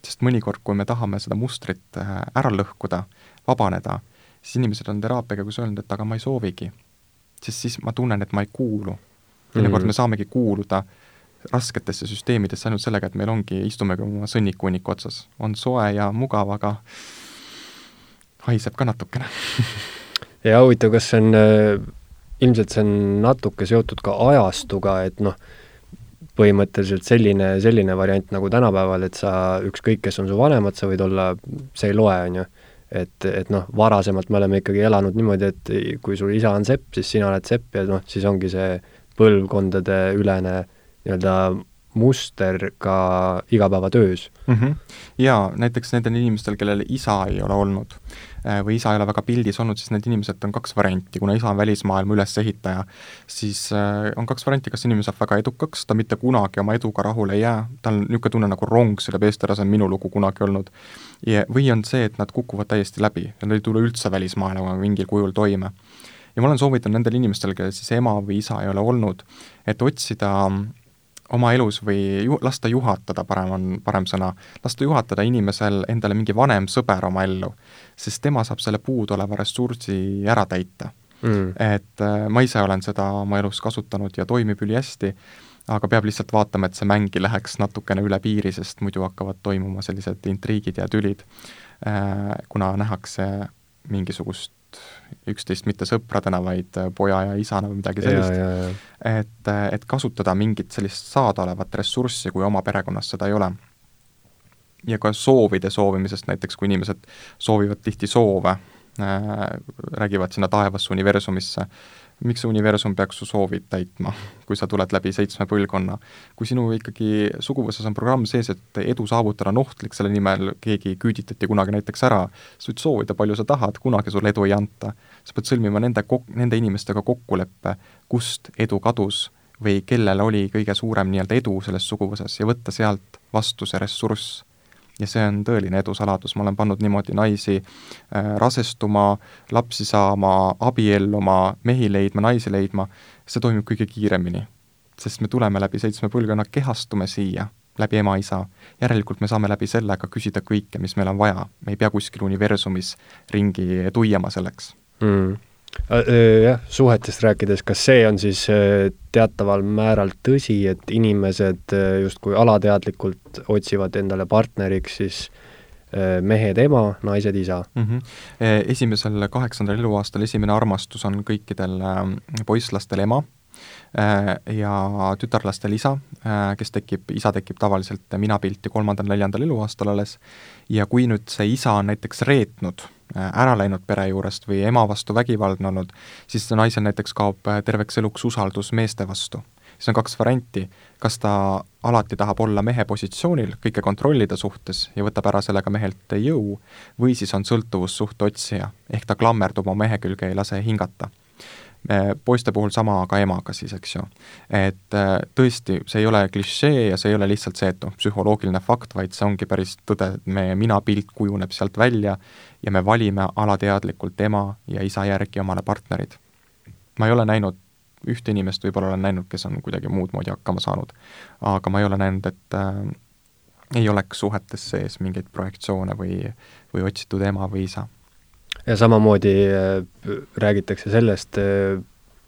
sest mõnikord, kui me tahame seda mustrit äh, ära lõhkuda, vabaneda, siis inimesed on teraapia käigus öelnud, et aga ma ei soovigi. Sest siis ma tunnen, et ma ei kuulu. teinekord mm me saamegi kuuluda rasketesse süsteemidesse ainult sellega, et meil ongi, istumegi oma sõnnikuhunniku otsas. on soe ja mugav, aga haiseb ka natukene ja huvitav, kas see on äh,, ilmselt see on natuke seotud ka ajastuga, et noh, põhimõtteliselt selline, selline variant nagu tänapäeval, et sa, ükskõik, kes on su vanemad, sa võid olla, see ei loe, on ju. Et, et noh, varasemalt me oleme ikkagi elanud niimoodi, et kui sul isa on sepp, siis sina oled sepp ja noh, siis ongi see põlvkondade ülene nii-öelda muster ka igapäevatöös mm. -hmm. jaa, näiteks nendel inimestel, kellel isa ei ole olnud või isa ei ole väga pildis olnud, siis need inimesed on kaks varianti, kuna isa on välismaailma ülesehitaja, siis äh, on kaks varianti, kas inimene saab väga edukaks, ta mitte kunagi oma eduga rahule ei jää, tal on niisugune tunne nagu rong sõidab eest ära, see on minu lugu kunagi olnud, või on see, et nad kukuvad täiesti läbi nad ei tule üldse välismaailmaga mingil kujul toime. ja ma olen soovitanud nendel inimestel, kellel siis ema või isa ei ole olnud, et otsida oma elus või ju-, lasta juhatada, parem on, parem sõna, lasta juhatada inimesel endale mingi vanem sõber oma ellu, sest tema saab selle puuduoleva ressursi ära täita. Mm.. et äh, ma ise olen seda oma elus kasutanud ja toimib ülihästi, aga peab lihtsalt vaatama, et see mäng ei läheks natukene üle piiri, sest muidu hakkavad toimuma sellised intriigid ja tülid äh,, kuna nähakse mingisugust üksteist mitte sõpradena, vaid äh, poja ja isana või midagi sellist. et, äh, et kasutada mingit sellist saadaolevat ressurssi, kui oma perekonnas seda ei ole. ja ka soovide soovimisest, näiteks kui inimesed soovivad tihti soove äh,, räägivad sinna taevasse universumisse, miks see universum peaks su soovid täitma, kui sa tuled läbi seitsme põlvkonna. kui sinu ikkagi suguvõsas on programm sees, et edu saavutada on ohtlik, selle nimel keegi küüditati kunagi näiteks ära, sa võid soovida, palju sa tahad, kunagi sulle edu ei anta. sa pead sõlmima nende kok-, nende inimestega kokkuleppe, kust edu kadus või kellel oli kõige suurem nii-öelda edu selles suguvõsas ja võtta sealt vastu see ressurss ja see on tõeline edu saladus, ma olen pannud niimoodi naisi äh, rasestuma, lapsi saama, abielluma, mehi leidma, naisi leidma, see toimub kõige kiiremini. sest me tuleme läbi seitsme põlvkonna, kehastume siia, läbi ema-isa, järelikult me saame läbi selle ka küsida kõike, mis meil on vaja, me ei pea kuskil universumis ringi tuiama selleks. Mm jah, suhetest rääkides, kas see on siis äh, teataval määral tõsi, et inimesed justkui alateadlikult otsivad endale partneriks siis mehed ema, naised isa mm? -hmm. Esimesel kaheksandal eluaastal esimene armastus on kõikidel poisslastel ema ja tütarlastel isa, kes tekib, isa tekib tavaliselt minapilti kolmandal-neljandal eluaastal alles, ja kui nüüd see isa on näiteks reetnud Äh, ära läinud pere juurest või ema vastu vägivaldne olnud, siis naisel näiteks kaob äh, terveks eluks usaldus meeste vastu. siis on kaks varianti, kas ta alati tahab olla mehe positsioonil, kõike kontrollida suhtes ja võtab ära sellega mehelt jõu, või siis on sõltuvussuhte otsija, ehk ta klammerdub oma mehe külge, ei lase hingata poiste puhul sama ka emaga siis, eks ju. et äh, tõesti, see ei ole klišee ja see ei ole lihtsalt see, et noh, psühholoogiline fakt, vaid see ongi päris tõde, meie minapilt kujuneb sealt välja ja me valime alateadlikult ema ja isa järgi omale partnerid. ma ei ole näinud ühte inimest, võib-olla olen näinud, kes on kuidagi muud moodi hakkama saanud, aga ma ei ole näinud, et äh, ei oleks suhetes sees mingeid projektsioone või, või otsitud ema või isa ja samamoodi äh, räägitakse sellest, äh,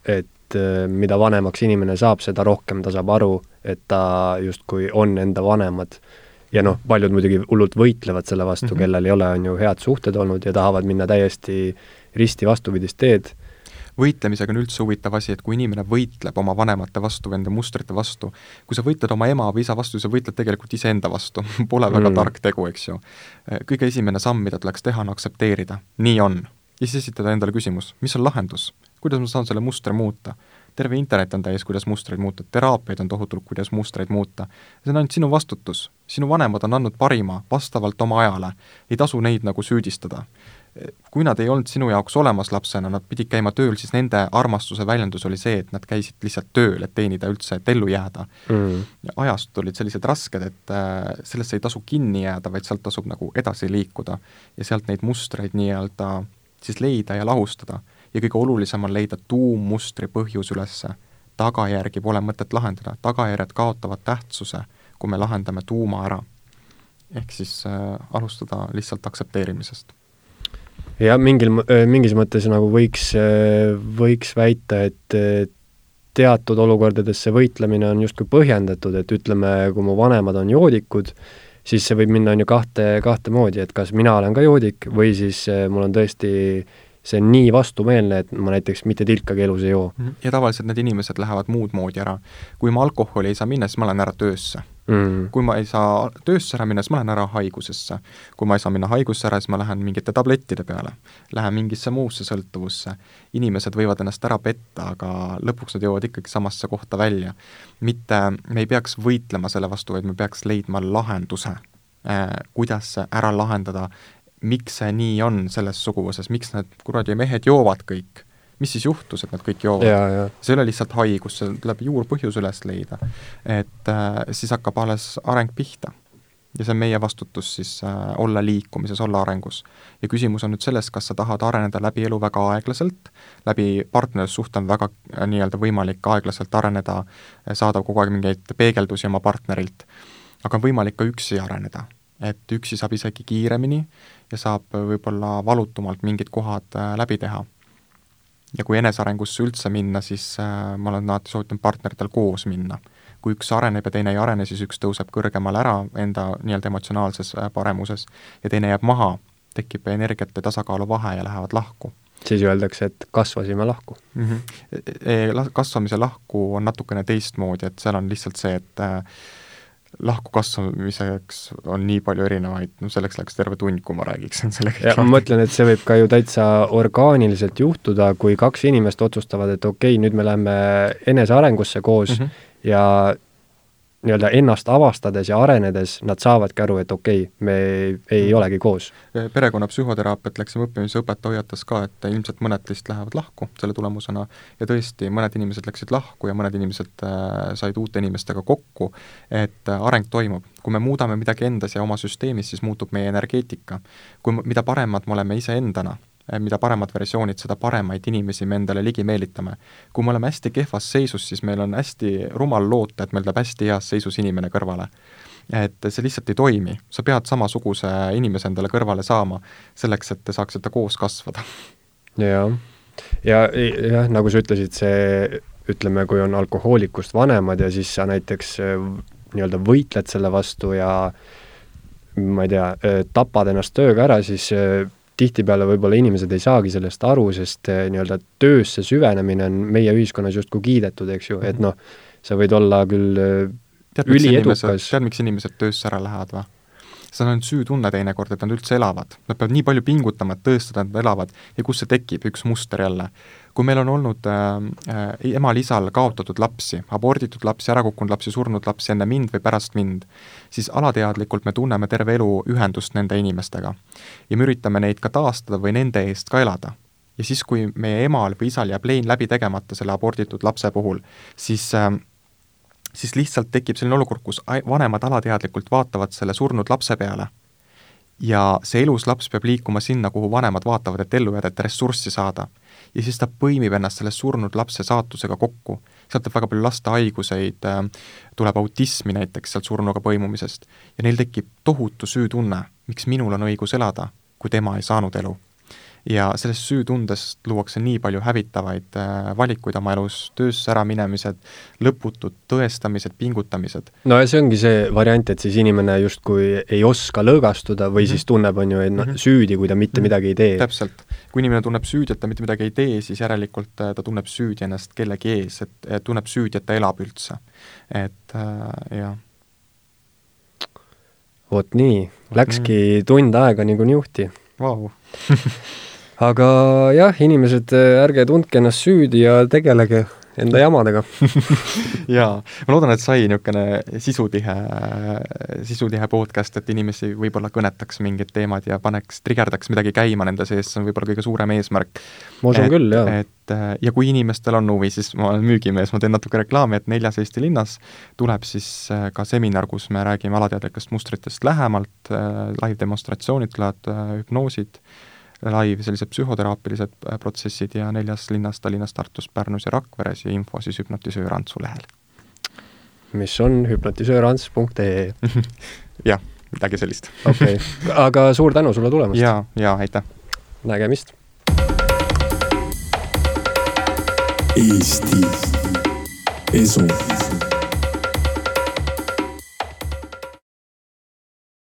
et äh, mida vanemaks inimene saab, seda rohkem ta saab aru, et ta justkui on enda vanemad. ja noh, paljud muidugi hullult võitlevad selle vastu mm, -hmm. kellel ei ole, on ju, head suhted olnud ja tahavad minna täiesti risti vastupidist teed võitlemisega on üldse huvitav asi, et kui inimene võitleb oma vanemate vastu või nende mustrite vastu, kui sa võitled oma ema või isa vastu, sa võitled tegelikult iseenda vastu Pole väga mm. tark tegu, eks ju. kõige esimene samm, mida tuleks teha, on aktsepteerida, nii on. ja siis esitada endale küsimus, mis on lahendus? kuidas ma saan selle mustri muuta? terve internet on täis, kuidas mustreid muuta, teraapiaid on tohutult, kuidas mustreid muuta. see on ainult sinu vastutus. sinu vanemad on andnud parima vastavalt oma ajale, ei tasu neid nagu süüdistada kui nad ei olnud sinu jaoks olemas lapsena, nad pidid käima tööl, siis nende armastuse väljendus oli see, et nad käisid lihtsalt tööl, et teenida üldse, et ellu jääda mm.. ajast olid sellised rasked, et äh, sellesse ei tasu kinni jääda, vaid sealt tasub nagu edasi liikuda ja sealt neid mustreid nii-öelda siis leida ja lahustada. ja kõige olulisem on leida tuummustri põhjus ülesse. tagajärgi pole mõtet lahendada, tagajärjed kaotavad tähtsuse, kui me lahendame tuuma ära. ehk siis äh, alustada lihtsalt aktsepteerimisest jah, mingil, mingis mõttes nagu võiks, võiks väita, et teatud olukordades see võitlemine on justkui põhjendatud, et ütleme, kui mu vanemad on joodikud, siis see võib minna, on ju, kahte, kahte moodi, et kas mina olen ka joodik või siis mul on tõesti see on nii vastumeelne, et ma näiteks mitte tilkagi elus ei joo. ja tavaliselt need inimesed lähevad muud moodi ära. kui ma alkoholi ei saa minna, siis ma lähen ära töösse mm.. kui ma ei saa töösse ära minna, siis ma lähen ära haigusesse. kui ma ei saa minna haigusse ära, siis ma lähen mingite tablettide peale, lähen mingisse muusse sõltuvusse. inimesed võivad ennast ära petta, aga lõpuks nad jõuavad ikkagi samasse kohta välja. mitte, me ei peaks võitlema selle vastu, vaid me peaks leidma lahenduse eh,, kuidas see ära lahendada, miks see nii on selles suguvõsas, miks need kuradi mehed joovad kõik mis siis juhtus, et nad kõik joovad. see ei ole lihtsalt haigus, see tuleb juurpõhjus üles leida. et äh, siis hakkab alles areng pihta. ja see on meie vastutus siis äh, olla liikumises, olla arengus. ja küsimus on nüüd selles, kas sa tahad areneda läbi elu väga aeglaselt, läbi partnerlussuhte on väga äh, nii-öelda võimalik aeglaselt areneda, äh, saada kogu aeg mingeid peegeldusi oma partnerilt, aga on võimalik ka üksi areneda et üksi saab isegi kiiremini ja saab võib-olla valutumalt mingid kohad äh, läbi teha ja kui enesearengusse üldse minna, siis äh, ma olen alati soovitanud partneritel koos minna. kui üks areneb ja teine ei arene, siis üks tõuseb kõrgemale ära enda nii-öelda emotsionaalses äh, paremuses ja teine jääb maha, tekib energiate tasakaalu vahe ja lähevad lahku siis öeldakse, et kasvasime lahku mm. -hmm. kasvamise lahku on natukene teistmoodi, et seal on lihtsalt see, et äh, lahkukasvamiseks on nii palju erinevaid, no selleks läheks terve tund, kui ma räägiksin selle kõik lahti. ma mõtlen, et see võib ka ju täitsa orgaaniliselt juhtuda, kui kaks inimest otsustavad, et okei okay,, nüüd me läheme enesearengusse koos mm -hmm. ja nii-öelda ennast avastades ja arenedes nad saavadki aru, et okei okay,, me ei, ei mm. olegi koos. perekonna psühhoteraapiat läksime õppima, siis õpetaja hoiatas ka, et ilmselt mõned teist lähevad lahku selle tulemusena ja tõesti, mõned inimesed läksid lahku ja mõned inimesed äh, said uute inimestega kokku, et äh, areng toimub. kui me muudame midagi endas ja oma süsteemis, siis muutub meie energeetika. kui, mida paremad me oleme iseendana, mida paremad versioonid, seda paremaid inimesi me endale ligi meelitame. kui me oleme hästi kehvas seisus, siis meil on hästi rumal loota, et meil tuleb hästi heas seisus inimene kõrvale. et see lihtsalt ei toimi, sa pead samasuguse inimese endale kõrvale saama, selleks et te saaksite koos kasvada. jah, ja jah, nagu sa ütlesid, see ütleme, kui on alkohoolikust vanemad ja siis sa näiteks äh, nii-öelda võitled selle vastu ja ma ei tea, äh, tapad ennast tööga ära, siis tihtipeale võib-olla inimesed ei saagi sellest aru, sest eh, nii-öelda töösse süvenemine on meie ühiskonnas justkui kiidetud, eks ju, et mhm. noh, sa võid olla küll eh, tead, üliedukas. tead, miks inimesed töösse ära lähevad või? see on ainult süütunne teinekord, et nad üldse elavad. Nad peavad nii palju pingutama, et tõestada, et nad elavad ja kust see tekib, üks muster jälle. Kui meil on olnud äh, äh, emal-isal kaotatud lapsi, aborditud lapsi, ära kukkunud lapsi, surnud lapsi enne mind või pärast mind, siis alateadlikult me tunneme terve elu ühendust nende inimestega. ja me üritame neid ka taastada või nende eest ka elada ja siis, kui meie emal või isal jääb lein läbi tegemata selle aborditud lapse puhul, siis äh, siis lihtsalt tekib selline olukord, kus vanemad alateadlikult vaatavad selle surnud lapse peale ja see elus laps peab liikuma sinna, kuhu vanemad vaatavad, et ellu jääda, et ressurssi saada. Ja siis ta põimib ennast selle surnud lapse saatusega kokku. sealt tuleb väga palju laste haiguseid, äh, tuleb autismi näiteks sealt surnuga põimumisest ja neil tekib tohutu süütunne, miks minul on õigus elada, kui tema ei saanud elu ja sellest süütundest luuakse nii palju hävitavaid äh, valikuid oma elus, töösse äraminemised, lõputud tõestamised, pingutamised. no ja see ongi see variant, et siis inimene justkui ei oska lõõgastuda või mm -hmm. siis tunneb, on ju, et noh, süüdi, kui ta mitte mm -hmm. midagi ei tee. täpselt. kui inimene tunneb süüdi, et ta mitte midagi ei tee, siis järelikult äh, ta tunneb süüdi ennast kellegi ees, et tunneb süüdi, et ta elab üldse. et äh, jah vot nii, läkski mm. tund aega nagu niuhti wow. Aga jah, inimesed, ärge tundke ennast süüdi ja tegelege enda jamadega jaa, ma loodan, et sai niisugune sisutihe, sisutihe podcast, et inimesi võib-olla kõnetaks mingid teemad ja paneks, trigerdaks midagi käima nende sees, see on võib-olla kõige suurem eesmärk. ma usun küll, jaa. et ja kui inimestel on huvi, siis ma olen müügimees, ma teen natuke reklaami, et neljas Eesti linnas tuleb siis äh, ka seminar, kus me räägime alateadlikest mustritest lähemalt, äh, live-demonstratsioonid tulevad, äh, hüpnoosid, live sellised psühhoteraapilised äh, protsessid ja neljas linnas Tallinnas, Tartus, Pärnus ja Rakveres ja info siis hüpnotisöör Antsu lehel. mis on hüpnotisöörants.ee jah, midagi sellist. okei aga suur tänu sulle tulemast! jaa, jaa, aitäh! nägemist! Eesti Esu